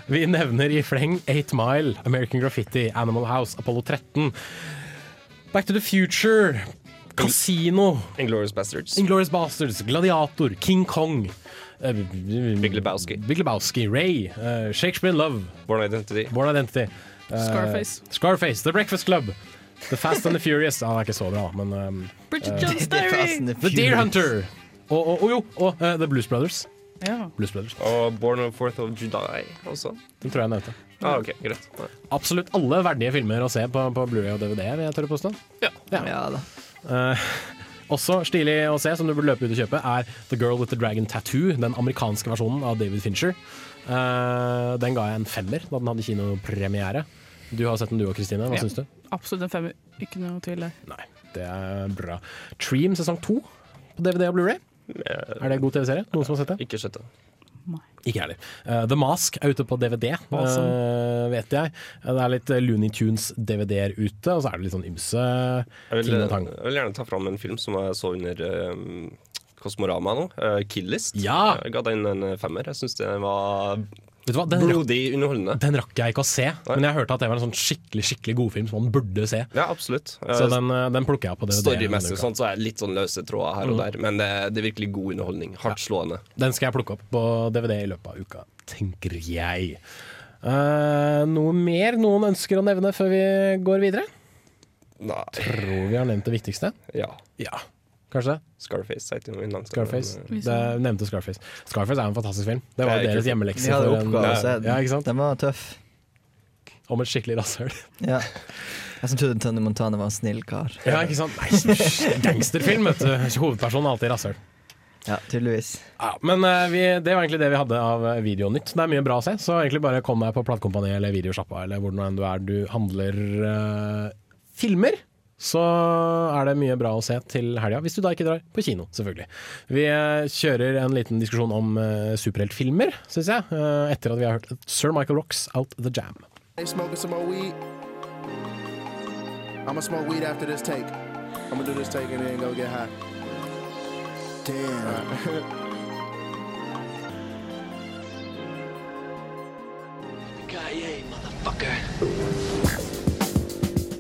Vi nevner i fleng Eight Mile, American Graffiti, Animal House, Apollo 13, Back to the Future, Casino, Inglorious Bastards, Inglourious Bastards, Gladiator, King Kong, eh, Big Lebowski, Big Lebowski Ray, uh, Shakespeare in Love, Born Identity, Born Identity, Uh, Scarface. Scarface, The Breakfast Club, The Fast and the Furious. Ja, det er ikke så bra, men um, Bridget Jones' Diary. The Deer Hunter. Og, og, og jo, og uh, The Blues Brothers. Ja. Blues Brothers. Og Born on 4th of July også. Den tror jeg nevnte. Ah, okay, greit. Ja. Absolutt alle verdige filmer å se på, på Blu-ray og DVD, vil jeg tørre påstå. Ja. Ja da. Eh, også stilig å se, som du burde løpe ut og kjøpe, er The Girl with the Dragon Tattoo, den amerikanske versjonen av David Fincher. Uh, den ga jeg en femmer da den hadde kinopremiere. Du har sett den du òg, Kristine. Hva Ja. syns du? Absolutt en femmer. Ikke noe tvil der. Nei, det er bra. Tream sesong to på DVD og Blu-ray. Er det en god TV-serie? Noen som har sett det? Ikke sett det. Ikke jeg heller. Uh, The Mask er ute på DVD, Awesome. uh, vet jeg. Det er litt eh, Looney Tunes-DVD-er ute, og så er det litt sånn ymse Jeg vil, ting og tang. jeg vil gjerne ta fram en film som jeg så under um, Kosmorama nå. Uh, Killist. Ja! Jeg ga den en femmer. Jeg syns den var Vet du hva, den, blodig underholdende. den rakk jeg ikke å se, men jeg hørte at det var en sånn skikkelig skikkelig godfilm som man burde se. Ja, absolutt. Så den, eh, den plukker jeg opp på DVD. Storymessig sånn, så er det litt sånn løse tråder her og Mhm. der, men det, det er virkelig god underholdning. Hardt slående. Den skal jeg plukke opp på DVD i løpet av uka, tenker jeg. Uh, noe mer noen ønsker å nevne før vi går videre? Nei. Tror vi har nevnt det viktigste. Ja. Ja, kanskje? Scarface. Jeg ikke om Scarface. Det nevnte Scarface. Scarface er en fantastisk film. Det var er deres hjemmelekse. Ja, ikke sant? Den var tøff. Om et skikkelig rasshøl. Ja. Jeg som trodde Tony Montana var en snill kar. Ja, ikke sant? Nei, gangsterfilm, vet du. Hovedpersonen er alltid rasshøl. Ja, tydeligvis. Ja, men uh, vi, det var egentlig det vi hadde av eh, Videonytt. Det er mye bra å se, så egentlig bare kom deg på platekompaniet eller Videosjappa eller hvor enn du er du handler uh, filmer. Så er det mye bra å se til helga, hvis du da ikke drar på kino, selvfølgelig. Vi eh, kjører en liten diskusjon om uh, superheltfilmer, syns jeg, Uh, etter at vi har hørt Sir Michael Rocks Out The Jam. Damn. smoking some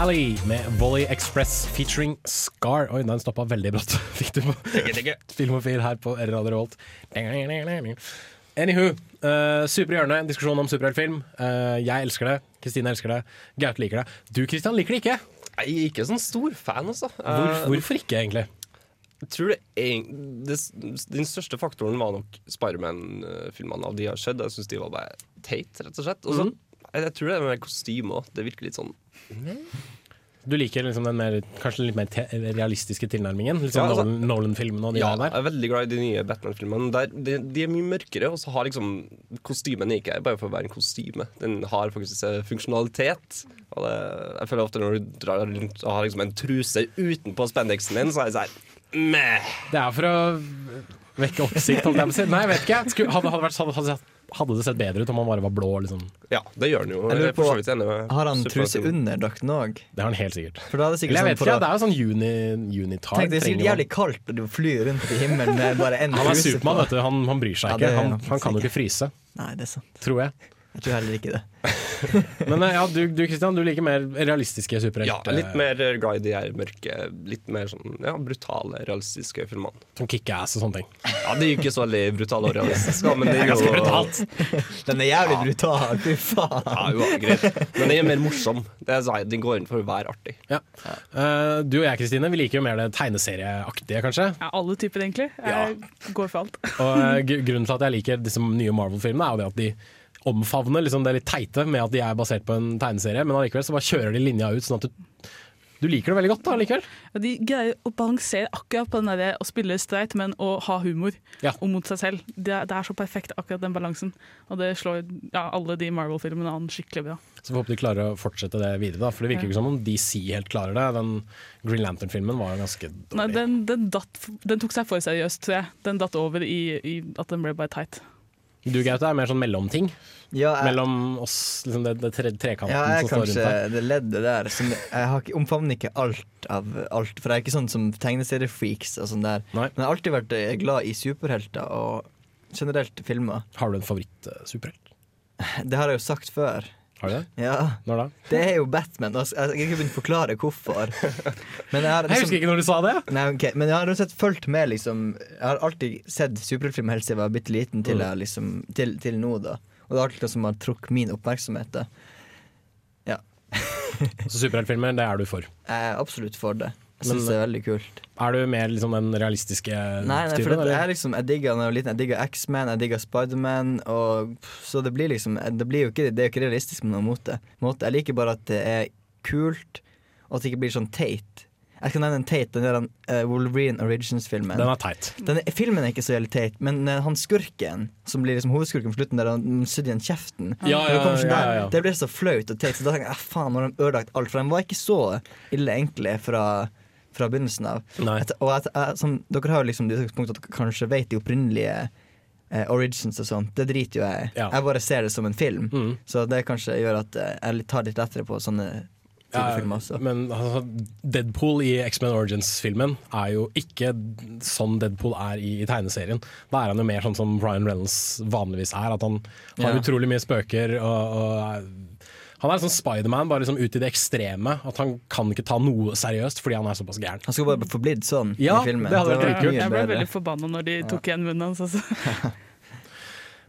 Stally med Volley Express featuring Scar. Oi, den stoppa veldig brått. Fikk du på Filmofil her på Radio Revolt. Anywho. Uh, Superhjørne, diskusjon om superheltfilm. Uh, jeg elsker det. Kristine elsker det. Gaute liker det. Du Kristian liker det ikke. Jeg er ikke sånn stor fan, altså. Hvor, Eh, hvorfor ikke, egentlig? Jeg tror det Den største faktoren var nok Spiderman-filmene av de jeg har sett. Jeg syns de var bare teit, rett og slett. Og så, mm. jeg, jeg tror det er med kostyme òg. Det virker litt sånn Du liker liksom den mer, kanskje litt mer realistiske tilnærmingen? Sånn Ja, altså- Nolan- Nolan-filmene og de Ja, der? jeg er veldig glad i de nye Batman-filmene. De, de er mye mørkere, og så har liksom kostymen ikke bare for å være en kostyme. Den har faktisk funksjonalitet. Og det, jeg føler ofte når du drar rundt og har liksom en truse utenpå spendexen din, så er det sånn meh. Det er for å vekke oppsikt, holdt jeg på å si. Nei, jeg vet ikke. Skulle, hadde, hadde, vært, hadde, hadde, hadde det sett bedre ut om han bare var blå? Liksom. Ja, det gjør han jo. Jeg lurer på, så enig med Har han truse under drakten òg? Det har han helt sikkert. For da er det sikkert Eller jeg sånn vet for ikke, å- det er jo sånn uni, unitar. Tenk, det er sikkert jævlig kaldt du flyr rundt i himmelen med bare en Han er Supermann, vet du. Han, han bryr seg Ja, ikke. det er Han, han han kan jo ikke fryse. Nei, det er sant. Tror jeg. Jeg tror heller ikke det. Men eh, ja, du, du Christian, du liker mer realistiske superhelter? Ja, litt mer glad i de her mørke, litt mer sånn ja, brutale, realistiske filmene. Som kickass og sånne ting. Ja, det er jo ikke så veldig brutale og realistiske, men det er jo ganske brutalt. Den er jævlig brutal, fy faen. Ja, jo, greit. Men den er mer morsom. Det er, den går inn for å være artig. Ja. Uh, du og jeg, Kristine, vi liker jo mer det tegneserieaktige, kanskje. Ja, alle typer, egentlig. Jeg går for alt. Og uh, Grunnen til at jeg liker disse nye Marvel-filmene, er jo det at de omfavner liksom det litt teite med at de er basert på en tegneserie, men allikevel så bare kjører de linja ut, sånn at du, du liker det veldig godt da, likevel. Ja, de greier å balansere akkurat på den der å spille streit, men å ha humor. Ja. Og mot seg selv. Det er, det er så perfekt, akkurat den balansen. Og det slår ja, alle de Marvel-filmene an skikkelig bra. Så vi håper de klarer å fortsette det videre, da, for det virker jo ikke som om DC helt klarer det. Den Green Lantern-filmen var jo ganske Nei, den, den, datt, den tok seg for seriøst, tror jeg. Den datt over i, i at den ble bare teit. Du Gaute er mer sånn mellomting. Ja, jeg- Mellom oss, liksom det, det tre, trekanten Ja, jeg som står kanskje rundt her. det leddet der. Som jeg har ikke, omfavner ikke alt av alt. For jeg er ikke sånn som tegneseriefreaks og sånn der. Men jeg har alltid vært eh, glad i superhelter og generelt filmer. Har du en favoritt-superhelt? Det har jeg jo sagt før. Har du det? Ja. Når da? Det er jo Batman. og Jeg har ikke begynt å forklare hvorfor. Men jeg, har Jeg husker ikke når du sa det. Nei, okay. Men jeg har uansett fulgt med, liksom. Jeg har alltid sett superheltfilm helt siden jeg var bitte liten, til, Mm. jeg, liksom, til, til nå, da. Og det er alltid noe som har trukket min oppmerksomhet. Da. Ja. Så superheltfilmer, det er du for. Jeg er absolutt for det. Jeg syns det er veldig kult. Er du mer liksom den realistiske Nei, nei typen? Nei, jeg, liksom, jeg digga da jeg var liten. Jeg digga X-Man, jeg digga Spiderman. Så det blir liksom Det, blir jo ikke, det er jo ikke realistisk på noen måte. Jeg liker bare at det er kult, og at det ikke blir sånn teit. Jeg skal nevne en teit, den der uh, Wolverine Origins-filmen. Den er teit. Den filmen er ikke så jævlig teit, men eh, han skurken, som blir liksom hovedskurken på slutten, der han sydde igjen kjeften Ja, Når ja, sånn ja. Det ble så flaut og teit, så da tenker jeg "Ah, faen, nå har de ødelagt alt. For den var ikke så ille, egentlig, fra, fra begynnelsen av. Et, og at, som, dere har jo liksom at dere kanskje vet de opprinnelige eh, origins og sånt. Det driter jo jeg. Ja. Jeg bare ser det som en film. Mm. Så det kanskje gjør at eh, jeg tar litt lettere på sånne Ja, men altså, Deadpool i X-Men Origins-filmen er jo ikke sånn Deadpool er i, i tegneserien. Da er han jo mer sånn som Ryan Reynolds vanligvis er. At han har Ja. utrolig mye spøker. Og, og han er sånn Spiderman, bare liksom ut i det ekstreme. At han kan ikke ta noe seriøst fordi han er såpass gæren. Han skulle bare forblitt sånn Ja, i filmen. det hadde vært var dritkult. Jeg ble veldig forbanna når de tok igjen munnen hans. Altså.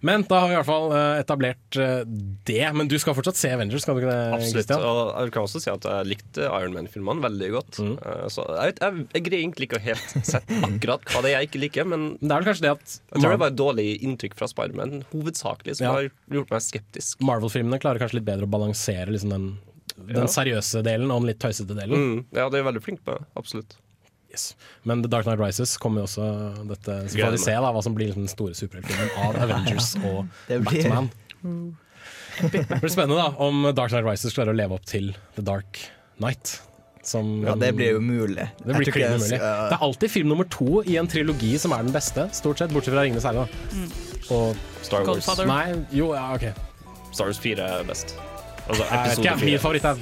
Men da har vi i hvert fall eh, etablert eh, det. Men du skal fortsatt se Avengers, skal du ikke det? Absolutt. Og jeg kan også si at jeg likte Iron Man-filmene veldig godt. Mm. Eh, Så jeg, vet- jeg, jeg greier egentlig ikke å helt sette akkurat hva det er jeg ikke liker, men Det er vel kanskje det at jeg tror det var et dårlig inntrykk fra Spiderman, hovedsakelig, som Ja. har gjort meg skeptisk. Marvel-filmene klarer kanskje litt bedre å balansere liksom den, den seriøse delen og den litt tøysete delen. Mm. Ja, det er veldig flink på. Absolutt. Yes. Men The Dark Knight Rises kommer jo også dette Så får vi se da hva som blir liksom den store superheltfilmen av Avengers og Det blir- Batman. Det blir spennende da om Dark Knight Rises klarer å leve opp til The Dark Knight. Som, Ja, det blir umulig. Det blir klin jeg umulig. skal- Det er alltid film nummer to i en trilogi som er den beste, stort sett, bortsett fra Ringenes herre. da. Og Star Wars. Godfather. Nei, jo, ja, OK. Star Wars 4 er best. Altså episode ikke, Min 4. favoritt er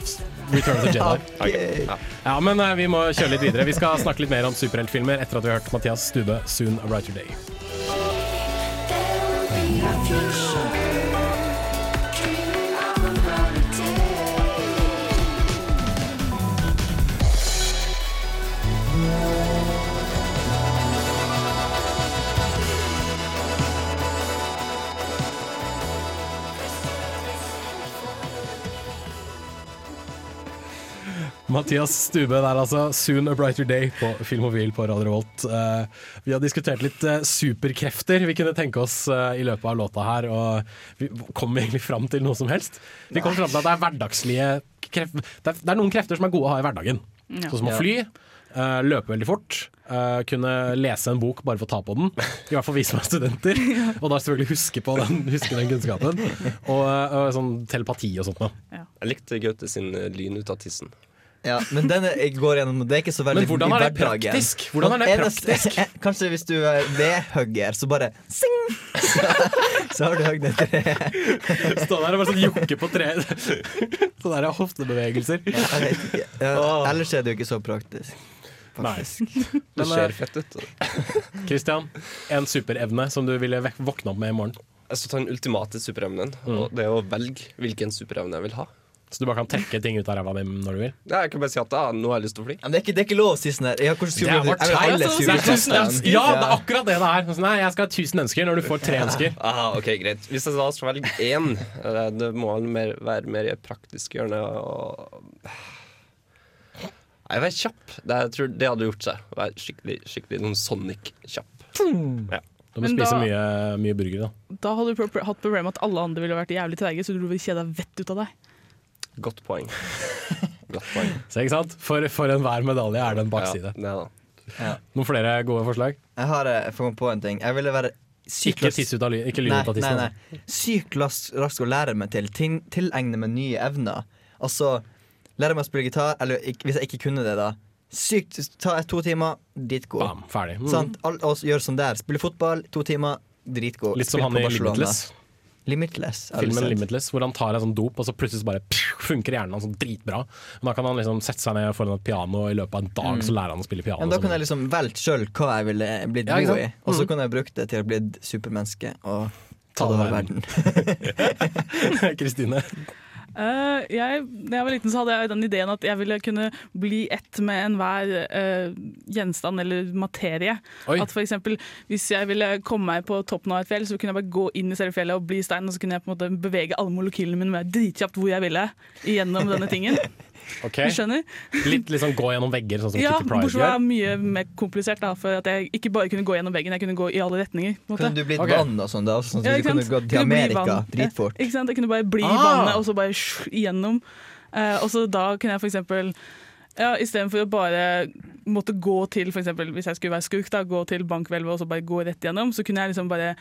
Return of the Jedi. Okay. ja. Ja, men eh, vi må kjøre litt videre. Vi skal snakke litt mer om superheltfilmer etter at vi har hørt Mathias Stube, 'Soon a Brighter Day'. Mathias Stube der altså. 'Soon a Brighter Day' på Filmofil på Radio Revolt. Uh, vi har diskutert litt uh, superkrefter vi kunne tenke oss uh, i løpet av låta her, og vi kom egentlig fram til noe som helst. Vi kom fram til at det er hverdagslige kref det, er, det er noen krefter som er gode å ha i hverdagen. Ja. Sånn som å fly, Uh, løpe veldig fort, Uh, kunne lese en bok bare for å ta på den. I hvert fall vise meg studenter. studenter. Og da selvfølgelig huske på den, huske den kunnskapen. Og, uh, sånn telepati og sånt noe. Jeg likte Gaute sin eh, lyn ut av tissen. Ja, men den er- går gjennom Det er ikke så veldig Men hvordan er det praktisk? Hvordan er det praktisk? Kanskje hvis du er vedhugger, så bare sing! Så, så har du høgd et tre. Stå der og bare sånn jokke på treet. Sånne der hoftebevegelser. Ja, jeg vet ikke. Ja, ellers er det jo ikke så praktisk. Faktisk. Nei. Det ser eh, fett ut. Kristian, en superevne som du ville våkne opp med i morgen. Jeg skal ta den ultimate superevnen, Mm. og det er å velge hvilken superevne jeg vil ha. Så du bare kan trekke ting ut av ræva di når du vil? Ja, jeg kan bare si at ah, nå har jeg lyst til å fly. Men det er ikke, det er ikke lov å si sånn her. Det er jeg har ha alle teit. Det er tusen ønsker. Ja, det er akkurat det det er. Sånn, nei, jeg skal ha 1000 ønsker når du får tre ønsker. Aha, ok, greit Hvis jeg da skal velge én, eh, det må mer, være mer i et praktisk hjørne. Og... Nei, Vær kjapp. Det, jeg tror det hadde gjort seg. Vær skikkelig, skikkelig noen Sonic-kjapp. Ja. Du må Men spise da- mye, mye burger, da. Da hadde du hatt problemet med at alle andre ville vært jævlig treige, så du ville kjeda vettet vett ut av deg. Godt poeng. Godt poeng. Så ikke sant? For, for enhver medalje er det en bakside. Ja, det Ja. Noen flere gode forslag? Jeg har eh, kommet på en ting. Jeg ville være sykt Ikke tiss ut av ly- ikke lyd ut av tissen, Nei, nei. Sykt rask, rask å lære meg til. Ting, Tilegne meg nye evner. Altså lære meg å spille gitar, eller ikk- hvis jeg ikke kunne det, da. Sykt, Ta to timer, dritgod. Bam, ferdig. Mm. Sant? All, og gjør sånn der. Spille fotball, to timer, dritgod. Litt som han i. Limitless. Limitless. Filmen sett? Limitless, hvor han tar en sånn dop, og så plutselig bare pff, funker hjernen hans sånn dritbra. Men da kan han liksom sette seg ned foran et piano, og i løpet av en dag Mm. så lærer han å spille piano. Ja, men da kan jeg liksom velge sjøl hva jeg ville blitt Ja, god i. Og så Mm. kunne jeg brukt det til å bli supermenneske og Ta ta over verden. Kristine. Eh, jeg, da jeg var liten, så hadde jeg den ideen at jeg ville kunne bli ett med enhver uh, gjenstand eller materie. Oi. At for eksempel, Hvis jeg ville komme meg på toppen av et fjell, så kunne jeg bare gå inn i selve fjellet og bli stein, og så kunne jeg på en måte bevege alle molekylene mine med dritkjapt hvor jeg ville gjennom denne tingen. Ok. Du skjønner? Litt liksom gå gjennom vegger, sånn som Ja, Kitty bortsett fra gjør. mye mer komplisert, da, for at jeg ikke bare kunne gå gjennom veggen, jeg kunne gå i alle retninger. måte. Kunne du blitt okay. vann og sånn, da? Sånn at Ja, du kunne gått til Amerika dritfort? Ja, ikke sant? Jeg kunne bare bli i Ah. vannet og så bare sj- igjennom. Eh, og så da kunne jeg for eksempel ja, Istedenfor å bare måtte gå til for eksempel, Hvis jeg skulle være skurk, da, gå til bankhvelvet og så bare gå rett gjennom, så kunne jeg liksom bare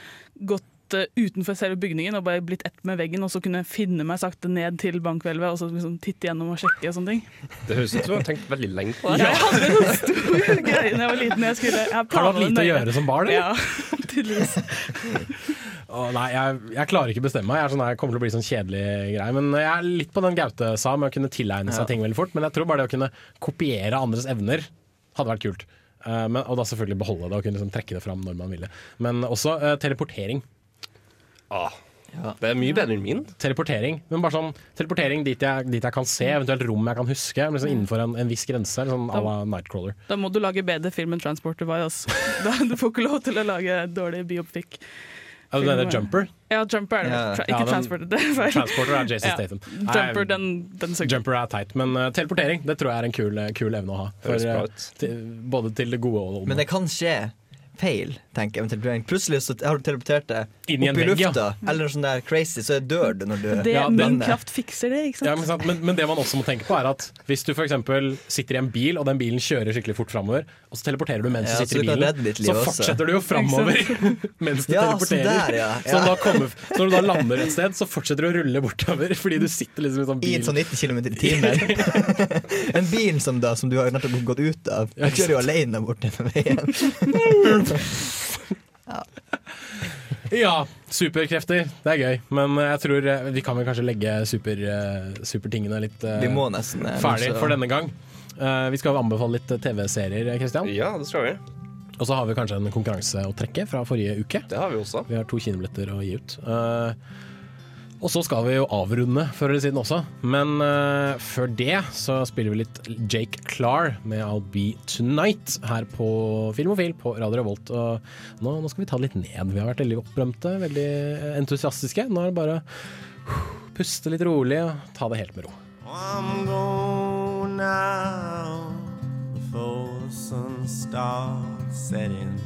gått eh, utenfor selve bygningen og bare blitt ett med veggen, og så kunne jeg finne meg sakte ned til bankhvelvet og så liksom titte gjennom og sjekke og sånne ting. Det høres ut som du har tenkt veldig lenge på det. Jeg hadde en stor greie da jeg var liten. Jeg skulle, jeg Har du hatt lite å gjøre som barn, eller? Ja, tydeligvis. Å, nei, jeg, jeg klarer ikke å bestemme meg. Jeg, er sånn, jeg kommer til å bli sånn kjedelig greie. Men jeg er litt på den Gaute sa, med å kunne tilegne seg Ja. ting veldig fort. Men jeg tror bare det å kunne kopiere andres evner hadde vært kult. Uh, men, og da selvfølgelig beholde det og kunne liksom trekke det fram når man ville. Men også uh, teleportering. Ah, Det er mye bedre enn min. Teleportering Men bare sånn teleportering dit jeg, dit jeg kan se, eventuelt rom jeg kan huske. Men liksom innenfor en, en viss grense, sånn à la Nightcrawler. Da må du lage bedre film enn Transporter By. Altså. Da, du får ikke lov til å lage dårlig biopic. Er det mener Jumper? Ja, Jumper er det. Ja. Tra Ja, ikke den- Transporter. Det er. Transporter er Jason Ja. Statham. Jumper, den, den. Jumper er teit, men uh, teleportering det tror jeg er en kul, kul evne å ha. For, eh, til, både til det gode og det onde. Men det kan skje feil, tenker jeg. med teleportering. Plutselig så har du teleportert deg opp i ja. lufta, eller sånn der crazy, så dør du når du Det, Ja, min kraft fikser det, ikke sant? Ja, men, sant, men, men det man også må tenke på, er at hvis du f.eks. sitter i en bil, og den bilen kjører skikkelig fort framover, og så teleporterer du mens Ja, du sitter i bilen, så også. fortsetter du jo framover mens du Ja, teleporterer. Så, der, ja. Så, kommer, så når du da lander et sted, så fortsetter du å rulle bortover fordi du sitter liksom i en sånn I en sånn 90 km i timen. en bil som, da, som du har nettopp gått ut av. Du kjører jo alene bort denne veien. Ja, superkrefter. Det er gøy. Men jeg tror eh, vi kan vel kanskje legge super, eh, supertingene litt eh, Vi må nesten, ferdig for denne gang. Eh, vi skal anbefale litt TV-serier, Kristian. Ja, det skal vi. Og så har vi kanskje en konkurranse å trekke fra forrige uke. Det har vi også. Vi har to kinobilletter å gi ut. Eh, og så skal vi jo avrunde før eller siden også. Men uh, før det så spiller vi litt Jake Clar med I'll Be Tonight her på Filmofil på Radio Revolt. Og nå, nå skal vi ta det litt ned. Vi har vært veldig opprømte, veldig entusiastiske. Nå er det bare å puste litt rolig og ta det helt med ro. I'm going now before the sun starts setting.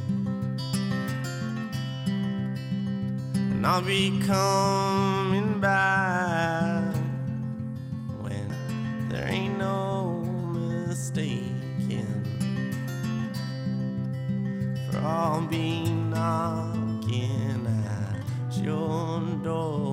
And I'll be coming back when there ain't no mistaking. For I'll be knocking at your door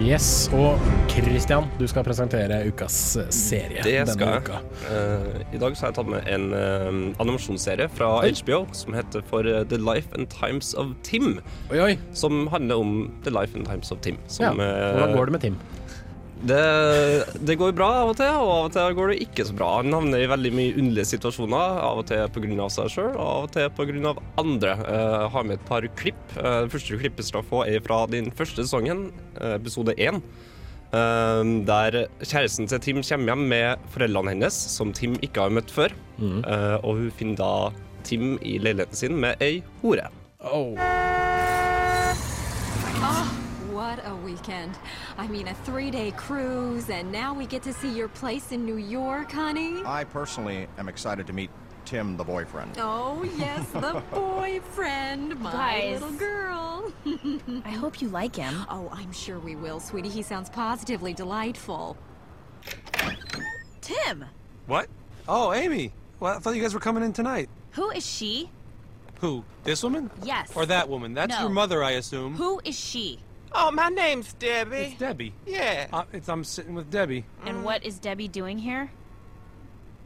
Yes, og Christian, du skal presentere ukas eh, serie Det denne skal uka. jeg. Eh, I dag så har jeg tatt med en uh, animasjonsserie fra HBO som heter for The Life and Times of Tim. Som handler om The Life and Times of Tim. Som, ja. hvordan går det med Tim? Det, det går bra av og til, og av og til går det ikke så bra. Han havner i veldig mye underlige situasjoner, av og til pga. seg sjøl, og av og til pga. andre. Eh, Jeg har med et par klipp. Eh, Det første klippet skal få er fra den første sesongen, eh, episode én. eh, Der kjæresten til Tim kommer hjem med foreldrene hennes, som Tim ikke har møtt før. Mm. Og hun finner da Tim i leiligheten sin med ei hore. Oh, what a weekend. I mean, a three day cruise, and now we get to see your place in New York, honey. I personally am excited to meet Tim, the boyfriend. Oh, yes, the boyfriend, my Guys. little girl. I hope you like him. Oh, I'm sure we will, sweetie. He sounds positively delightful. Tim, What? Oh, Amy. Well, I thought you guys were coming in tonight. who is she? Who? This woman? Yes. Or that woman? That's No. your mother, I assume. Who is she? Oh, my name's Debbie. It's Debbie. Yeah. Uh, it's, I'm sitting with Debbie. And what is Debbie doing here?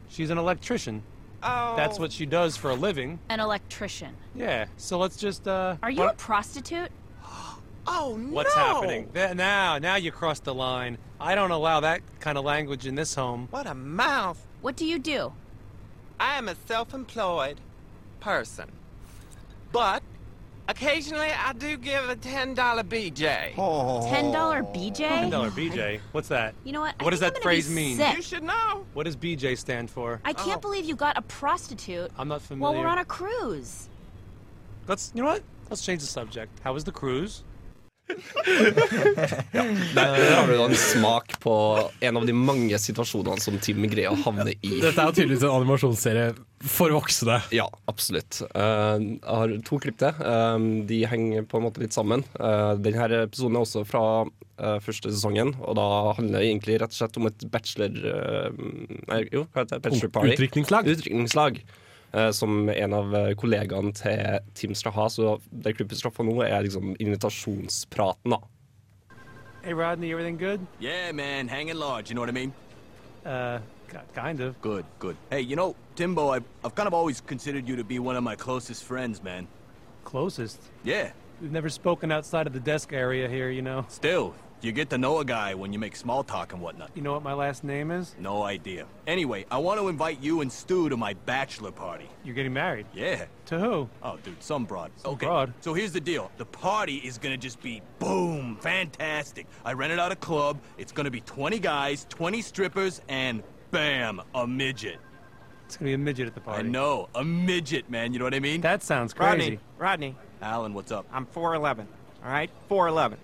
She's an electrician. Oh. That's what she does for a living. An electrician. Yeah. So let's just, uh. Are you why- a prostitute? Oh, no. What's happening? Th- Now, now you crossed the line. I don't allow that kind of language in this home. What a mouth. What do you do? I am a self employed person. But occasionally I do give a $10 BJ. $10 BJ? $10 BJ. What's that? You know what? I What does that I'm phrase mean? sick. You should know. What does BJ stand for? I can't oh. believe you got a prostitute I'm not while familiar. we're on a cruise. Let's, you know what? Let's change the subject. How was the cruise? Der, der har du da en smak på en av de mange situasjonene som Tim greier å havne i. Dette er jo tydeligvis en animasjonsserie for voksne. Ja, absolutt. Eh, jeg har to klipp til. Eh, de henger på en måte litt sammen. Uh, denne episoden er også fra eh, første sesongen, og da handler det egentlig rett og slett om et bachelor... eh, nei, jo, hva heter det? Bachelor party. Utdrikningslag. Utdrikningslag. Eh, som en av eh, kollegaene til Tim skal ha. Så det klippet skal få nå, er liksom invitasjonspraten, da. Hey, Rodney, everything good? Yeah, man, hanging large, you know what I mean? Uh, ki- kind of. Good, good. Hey, you know, Timbo, I've, I've kind of always considered you to be one of my closest friends, man. Closest. Yeah. We've never spoken outside of the desk area here, you know. Still, you get to know a guy when you make small talk and whatnot. You know what my last name is? No idea. Anyway, I want to invite you and Stu to my bachelor party. You're getting married. Yeah. To who? Oh, dude, some broad. okay. broad? So here's the deal. The party is gonna just be boom, fantastic. I rented out a club. It's gonna be 20 guys, 20 strippers, and bam, a midget. It's gonna be a midget at the party. I know, a midget, man. You know what I mean? That sounds crazy. Rodney, Rodney, Alan, what's up? I'm 4'11, all right? 4'11.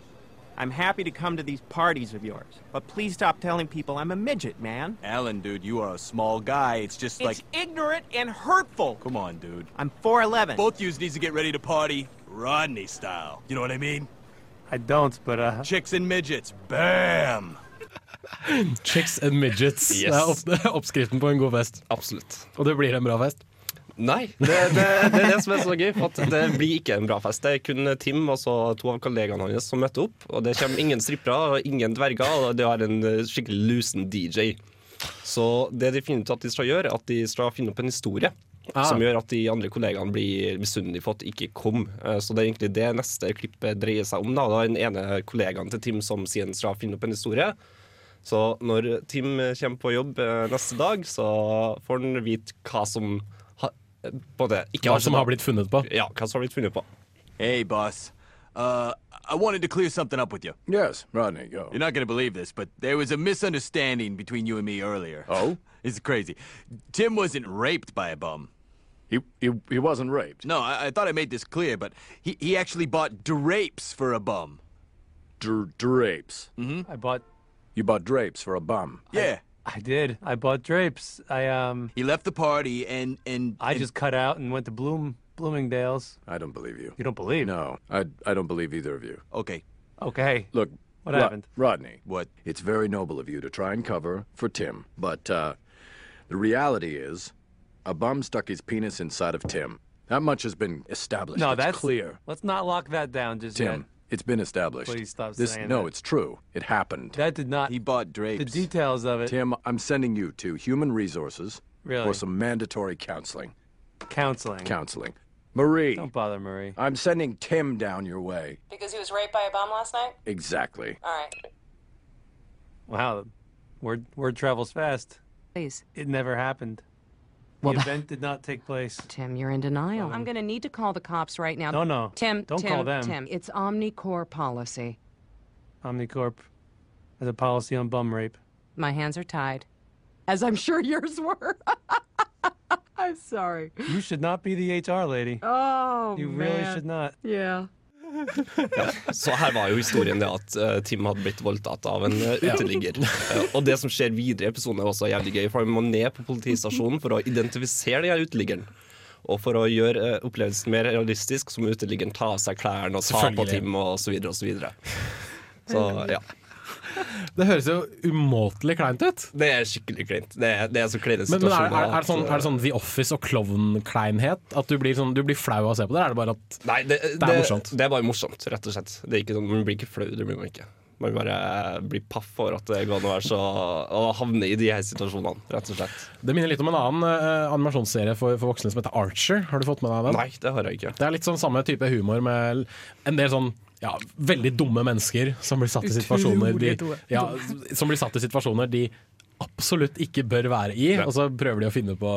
I'm happy to come to these parties of yours, but please stop telling people I'm a midget, man. Alan, dude, you are a small guy. It's just like. It's ignorant and hurtful. Come on, dude. I'm 4'11. Both yous needs to get ready to party Rodney style. You know what I mean? I don't, but uh. Chicks and midgets. Bam! Chicks and midgets. Yes. Det er opp, det er oppskriften på en god fest. Absolutt. Og det blir en bra fest. Nei, det, det, det er det som er så gøy. For det blir ikke en bra fest. Det er kun Tim og så to av kollegaene hans som møter opp. Og det kommer ingen strippere og ingen dverger, og de har en eh, skikkelig lusen DJ. Så det de finner ut at de skal gjøre, er at de skal finne opp en historie. Ah. Som gjør at de andre kollegaene blir misunnelige for at de ikke kom. Eh, Så det er egentlig det neste klippet dreier seg om. Da. Det er den ene kollegaen til Tim som sier han skal finne opp en historie. Så når Tim kommer på jobb eh, neste dag, så får han vite hva som ha, på det, ikke Hva som har blitt funnet på. Ja, hva som har blitt funnet på. Hey, boss. Uh, I wanted to clear something up with you. Yes, Rodney, go. You're not going to believe this, but there was a misunderstanding between you and me earlier. Oh? It's crazy. Tim wasn't raped by a bum. He, he, he wasn't raped. No, I, I thought I made this clear, but he, he actually bought drapes for a bum. Dr- drapes. Mm-hmm. I bought. You bought drapes for a bum. Yeah. I did. I bought drapes. I um. He left the party and and I and- just cut out and went to Bloom Bloomingdale's. I don't believe you. You don't believe? No, I, I don't believe either of you. Okay. Okay. Look, What Ro- happened? Rodney. What? It's very noble of you to try and cover for Tim, but uh, the reality is, a bum stuck his penis inside of Tim. That much has been established. No, It's that's clear. Let's not lock that down just Tim, yet. It's been established. Please stop this, saying No, that. it's true. It happened. That did not. He bought drapes. The details of it. Tim, I'm sending you to Human Resources Really? for some mandatory counseling. Counseling. Counseling. Marie, Don't bother, Marie. I'm sending Tim down your way. Because he was raped by a bomb last night? Exactly. All right. Wow, word word travels fast. Please. It never happened. Well, the that- event did not take place. Tim, you're in denial. I'm going to need to call the cops right now. No, no. Tim, Don't Tim, call them. Tim, it's Omnicorp policy. Omnicorp has a policy on bum rape. My hands are tied. As I'm sure yours were. I'm sorry. You should not be the HR lady. Oh, You really should not. Yeah. Så her var jo historien det at uh, Tim hadde blitt voldtatt av en uh, uteligger. Uh, og det som skjer videre i episoden er også jævlig gøy, for vi må ned på politistasjonen for å identifisere den uteliggeren. Og for å gjøre eh, opplevelsen mer realistisk, så må uteliggeren ta av seg klærne og ta på Tim og så videre og så videre. Så ja. Det høres jo umåtelig kleint ut. Det er skikkelig kleint. Det er, det er så kleine Men, men er, er, er, det sånn, er det sånn The Office og klovnkleinhet? At du blir, sånn, du blir flau av å se på det? Er det bare at Nei, det, det er morsomt? Det er bare morsomt, rett og slett. Det er ikke sånn, man blir ikke flau, det blir man ikke. Man bare blir paff for at det går an å være så Å havne i de her situasjonene, rett og slett. Det minner litt om en annen uh, animasjonsserie for, for voksne som heter Archer. Har du fått med deg den? Nei, det har jeg ikke. Det er litt sånn samme type humor med en del sånn ja, veldig dumme mennesker som blir satt i situasjoner de, ja, som blir satt i situasjoner de absolutt ikke bør være i, og så prøver de å finne på,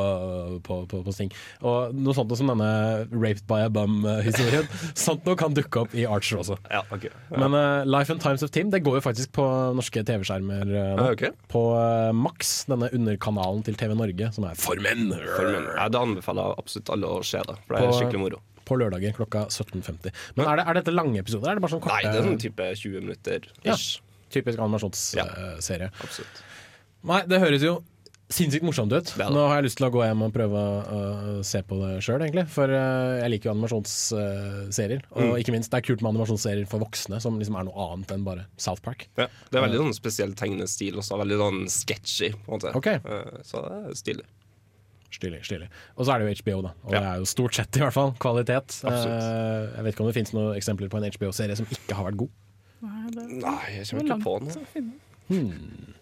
på, på, på ting. Og noe sånt som denne 'Raped by a Bum'-historien. sånt noe kan dukke opp i Archer også. Ja, okay. Ja. Men uh, Life and Times of Tim det går jo faktisk på norske TV-skjermer Uh. Ah. På uh, Max, denne underkanalen til TV Norge, som er For menn! For menn. Ja, det anbefaler jeg absolutt alle å se det, for det er På- skikkelig moro. På lørdager klokka 17.50. Men er, det, er dette lange episoder? Er det bare sånn korte Nei, det er sånn type 20 minutter Ja, ish. typisk animasjonsserie. Absolutt. Nei, det høres jo sinnssykt morsomt ut. Nå har jeg lyst til å gå hjem og prøve å se på det sjøl, egentlig. For eh, jeg liker jo animasjonsserier. Og Mm. ikke minst, det er kult med animasjonsserier for voksne, som liksom er noe annet enn bare South Park. Ja, det er veldig sånn spesiell tegnestil også, veldig sånn sketchy, på en måte. Okay. Eh, Så det er stilig. Stilig. stilig. Og så er det jo HBO, da. Og det er jo stort sett, i hvert fall, kvalitet. Absolutt. Eh, jeg vet ikke om det finnes noen eksempler på en HBO-serie som ikke har vært god. Nei, det, Nei, jeg kommer ikke på noe. Hmm.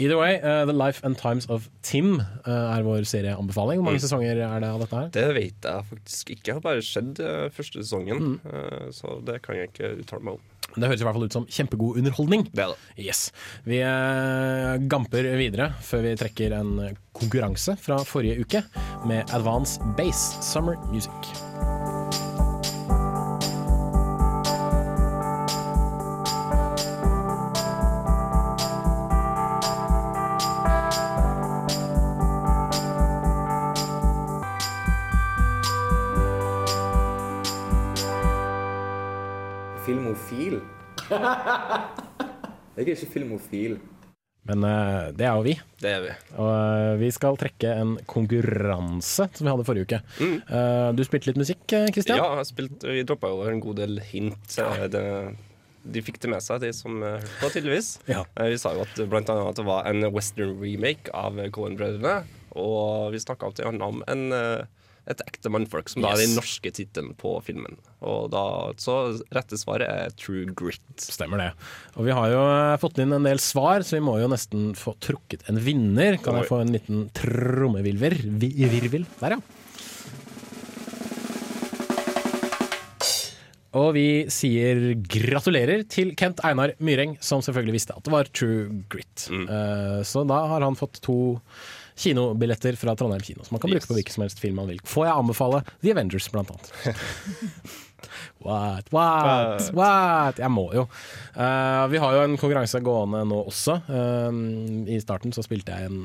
Either way, uh, The Life and Times of Tim uh, er vår serieanbefaling. Hvor mange Mm. sesonger er det av dette her? Det vet jeg faktisk ikke. Jeg har bare skjedd uh, første sesongen, Mm. eh, så det kan jeg ikke uttale meg om. Det høres i hvert fall ut som kjempegod underholdning. Det det. Yes. Vi eh, gamper videre før vi trekker en konkurranse fra forrige uke med Advance Base Summer Music. Jeg er ikke filmofil. Men uh, det er jo vi. Det er vi. Og uh, vi skal trekke en konkurranse som vi hadde forrige uke. Eh, du spilte litt musikk, Kristian? Christian? Ja, jeg spilt, vi droppa jo en god del hint. Det, de fikk det med seg, de som hørte på, tydeligvis. Ja. Vi sa jo at blant annet at det var en western remake av Cohen-brødrene. Og vi snakka om en, eh, et ekte mannfolk, som da er den norske tittelen på filmen. Og da, så rette svaret er True Grit. Stemmer det. Og vi har jo eh, fått inn en del svar, så vi må jo nesten få trukket en vinner. Kan jeg få en liten trommevirvel? Virvel? Der, ja. Og vi sier gratulerer til Kent Einar Myreng, som selvfølgelig visste at det var True Grit. Eh, så da har han fått to kinobilletter fra Trondheim kino, som man kan bruke på hvilken som helst film man vil. Får jeg anbefale The Avengers, blant annet. What, what, what? Jeg må jo. Uh, vi har jo en konkurranse gående nå også. Uh, I starten så spilte jeg en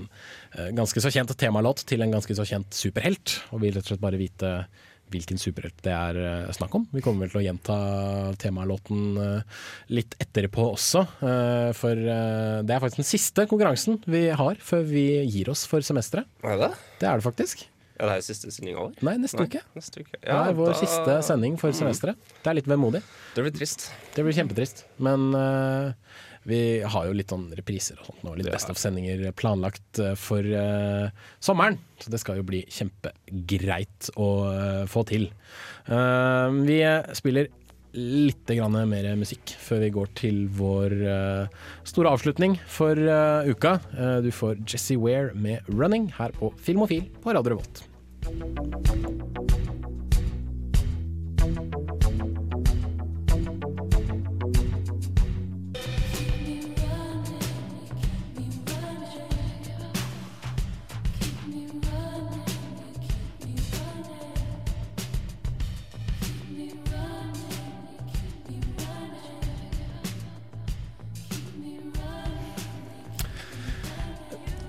uh, ganske så kjent temalåt til en ganske så kjent superhelt, og vil rett og slett bare vite hvilken superhelt det er eh, snakk om. Vi kommer vel til å gjenta temalåten eh, litt etterpå også, eh, for det er faktisk den siste konkurransen vi har før vi gir oss for semesteret. Er det? Det er det faktisk. Ja, det er siste sending over? Nei, neste uke. Neste uke. det er vår da- siste sending for Mm. semesteret. Det er litt vemodig. Det blir trist. Det blir kjempetrist. Men eh, vi har jo litt sånn repriser og sånt nå, litt Best of-sendinger planlagt eh, for uh, sommeren. Så det skal jo bli kjempegreit å uh, få til. Uh, vi spiller litt grann mer musikk før vi går til vår store avslutning for uka. Du får Jesse Ware med 'Running' her på Filmofil på Radio Revolt.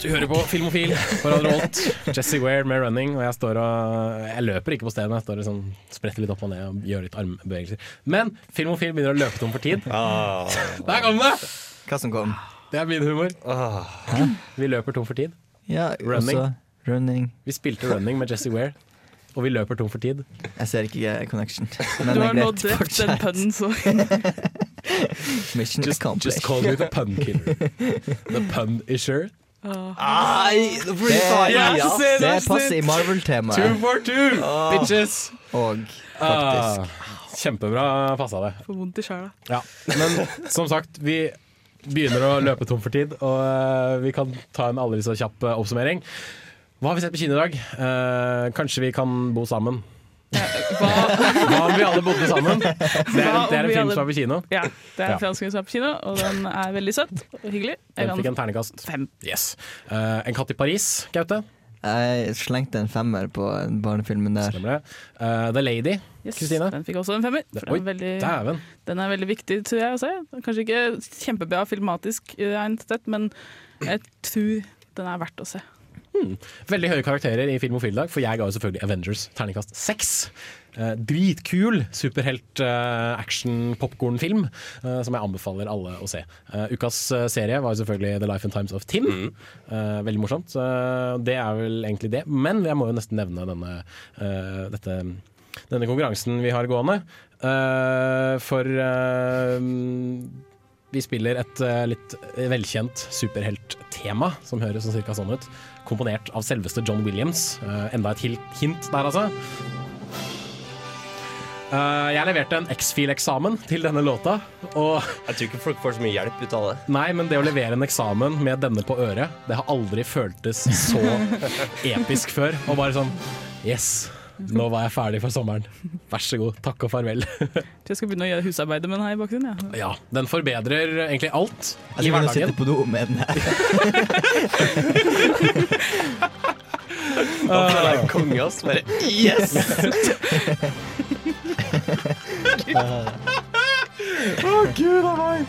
Du hører på Filmofil på Radio Rolt. Jesse Ware med 'Running'. Og jeg står og Jeg løper ikke på stedet, jeg står og sånn, spretter litt opp og ned og gjør litt armbevegelser. Men Filmofil begynner å løpe tom for tid. Der kom det! Hva som kom? Det er min humor. Vi løper tom for tid. Ja, Running. også running. Vi spilte 'Running' med Jesse Ware, og vi løper tom for tid. Jeg ser ikke connection. Du Men du har nå drept den punnen, så Mission Just, accomplished. just call me the pun killer. The pun-isher. Ai, nå får du ta i, det. Det passer i Marvel-temaet. Two for two, bitches! Og Ah, faktisk. kjempebra passa det. får vondt i sjela. Ja, men som sagt, vi begynner å løpe tom for tid, og eh, vi kan ta en aldri så kjapp eh, oppsummering. Hva har vi sett på kino i dag? Eh, kanskje vi kan bo sammen? Hva om vi alle bodde sammen? Det er, en- det er en film alle- som er på kino. Ja, det er Ja. en fransk film som er på kino, og den er veldig søt og hyggelig. Jeg Den fikk en ternekast. Fem. Yes. Uh, en katt i Paris, Gaute. Jeg slengte en femmer på barnefilmen der. Stemmer det. Eh, The Lady, Yes, Kristine. Den fikk også en femmer. for Oi, Den er, veldig, den er veldig viktig, tror jeg å se. Kanskje ikke kjempebra filmatisk men jeg tror den er verdt å se. Hmm. Veldig høye karakterer i Film og Filmdag, for jeg ga jo selvfølgelig Avengers terningkast seks. Eh, dritkul superhelt-action-popkornfilm eh, som jeg anbefaler alle å se. Eh, ukas eh, serie var jo selvfølgelig The Life and Times of Tim. Eh, veldig morsomt. Det er vel egentlig det. Men jeg må jo nesten nevne denne, eh, dette, denne konkurransen vi har gående. Eh, for eh, vi spiller et eh, litt velkjent superhelttema, som høres sånn cirka sånn ut. Komponert av selveste John Williams. Eh, enda et hint der, altså. Uh, jeg leverte en X-Fil-eksamen til denne låta, og Jeg tror ikke folk får så mye hjelp ut av det. Nei, men det å levere en eksamen med denne på øret, det har aldri føltes så episk før. Og bare sånn Yes, nå var jeg ferdig for sommeren. Vær så god, takk og farvel. Så jeg skal begynne å gjøre husarbeidet med den her i bakgrunnen. Ja. Ja, den forbedrer egentlig alt Jeg i skal kunne hverdagen. sitte på do med den her. Da føler jeg konge, ass. Bare yes! Å, gud a meg!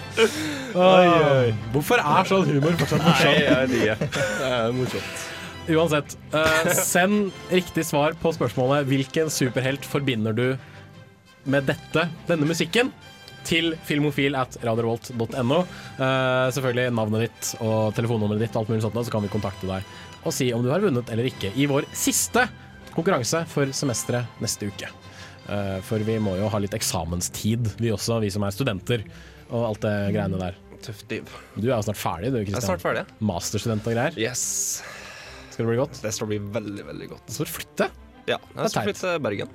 Oi, Hvorfor er sånn humor fortsatt morsomt? Nei, jeg vet ikke. Det er morsomt. Uansett, eh, send riktig svar på spørsmålet Hvilken superhelt forbinder du med dette, denne musikken? Til filmofil at radiovolt.no. Eh, selvfølgelig navnet ditt og telefonnummeret ditt, alt mulig sånt, så kan vi kontakte deg og si om du har vunnet eller ikke i vår siste konkurranse for semesteret neste uke. Eh, for vi må jo ha litt eksamenstid, vi også, vi som er studenter, og alt det greiene der. Tøft liv. Du er jo snart ferdig, du, Kristian. Er. Masterstudent og greier. Yes. Skal det bli godt? Det skal bli veldig, veldig godt. Så du flytte. Ja, jeg skal flytte til Bergen.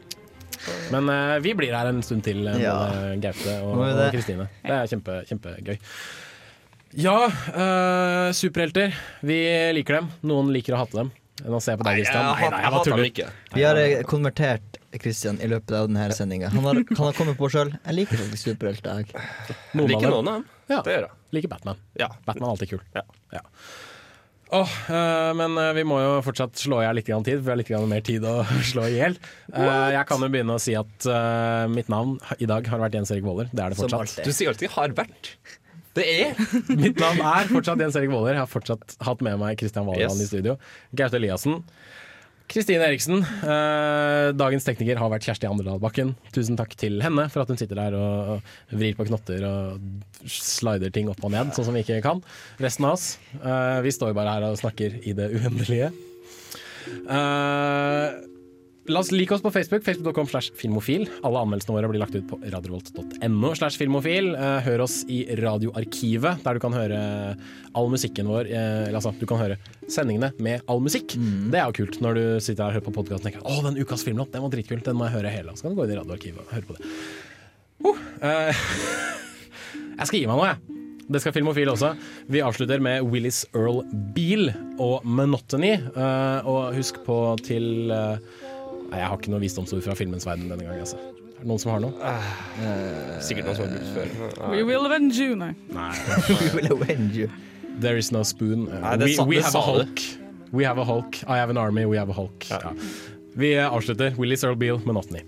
Men uh, vi blir her en stund til, eh, Ja. både Gaute og Kristine. det? Det er kjempe, kjempegøy. Ja, uh, superhelter. Vi liker dem. Noen liker å hate dem. Nå ser jeg på deg, Kristian. Nei, nei, jeg hater dem tuller. ikke. Vi har konvertert Kristian i løpet av denne sendinga. Han, har- han har kommet på sjøl. Jeg liker faktisk superhelter, jeg. Noen Liker noen av dem. Ja. Det gjør jeg. Liker Batman. Ja. Batman er alltid kul. Ja. Ja. Åh, uh, men uh, vi må jo fortsatt slå i hjel litt grann tid, for vi har litt grann mer tid å slå i hjel. Uh, jeg kan jo begynne å si at mitt navn i dag har vært Jens Erik Våler. Det er det fortsatt. Du sier alltid 'har vært'. Det er Mitt navn er fortsatt Jens Erik Våler. Jeg har fortsatt hatt med meg Kristian Valeland Yes. i studio. Gaute Eliassen. Kristine Eriksen. Eh, dagens tekniker har vært Kjersti Anderdal Bakken. Tusen takk til henne for at hun sitter der og vrir på knotter og slider ting opp og ned, sånn som vi ikke kan. Resten av oss, eh, vi står jo bare her og snakker i det uendelige. Eh, La oss like oss på Facebook. Facebook.com slash filmofil. Alle anmeldelsene våre blir lagt ut på radiovolt.no slash filmofil. Eh, hør oss i Radioarkivet, der du kan høre all musikken vår. eh, eller altså, du kan høre sendingene med all musikk. Det er jo kult når du sitter her og hører på podkasten og tenker å, den ukas filmlåt, den var dritkult, den må jeg høre hele. Så kan du gå inn i Radioarkivet og høre på det. Uh, jeg skal gi meg nå, jeg. Det skal Filmofil også. Vi avslutter med Willis Earl Beale og Monotony. Uh, og husk på til Nei, jeg har ikke noe visdomsord fra filmens verden denne gangen. Altså. Er det noen som har noe? sikkert noen som har brukt før. We will avenge you, nei. nei. We will avenge you. There is no spoon. Uh, Nei, det we we have a hulk. We have a hulk. I have an army. We have a hulk. Ja. Vi eh, avslutter. Willy Searle Beale, Monotony.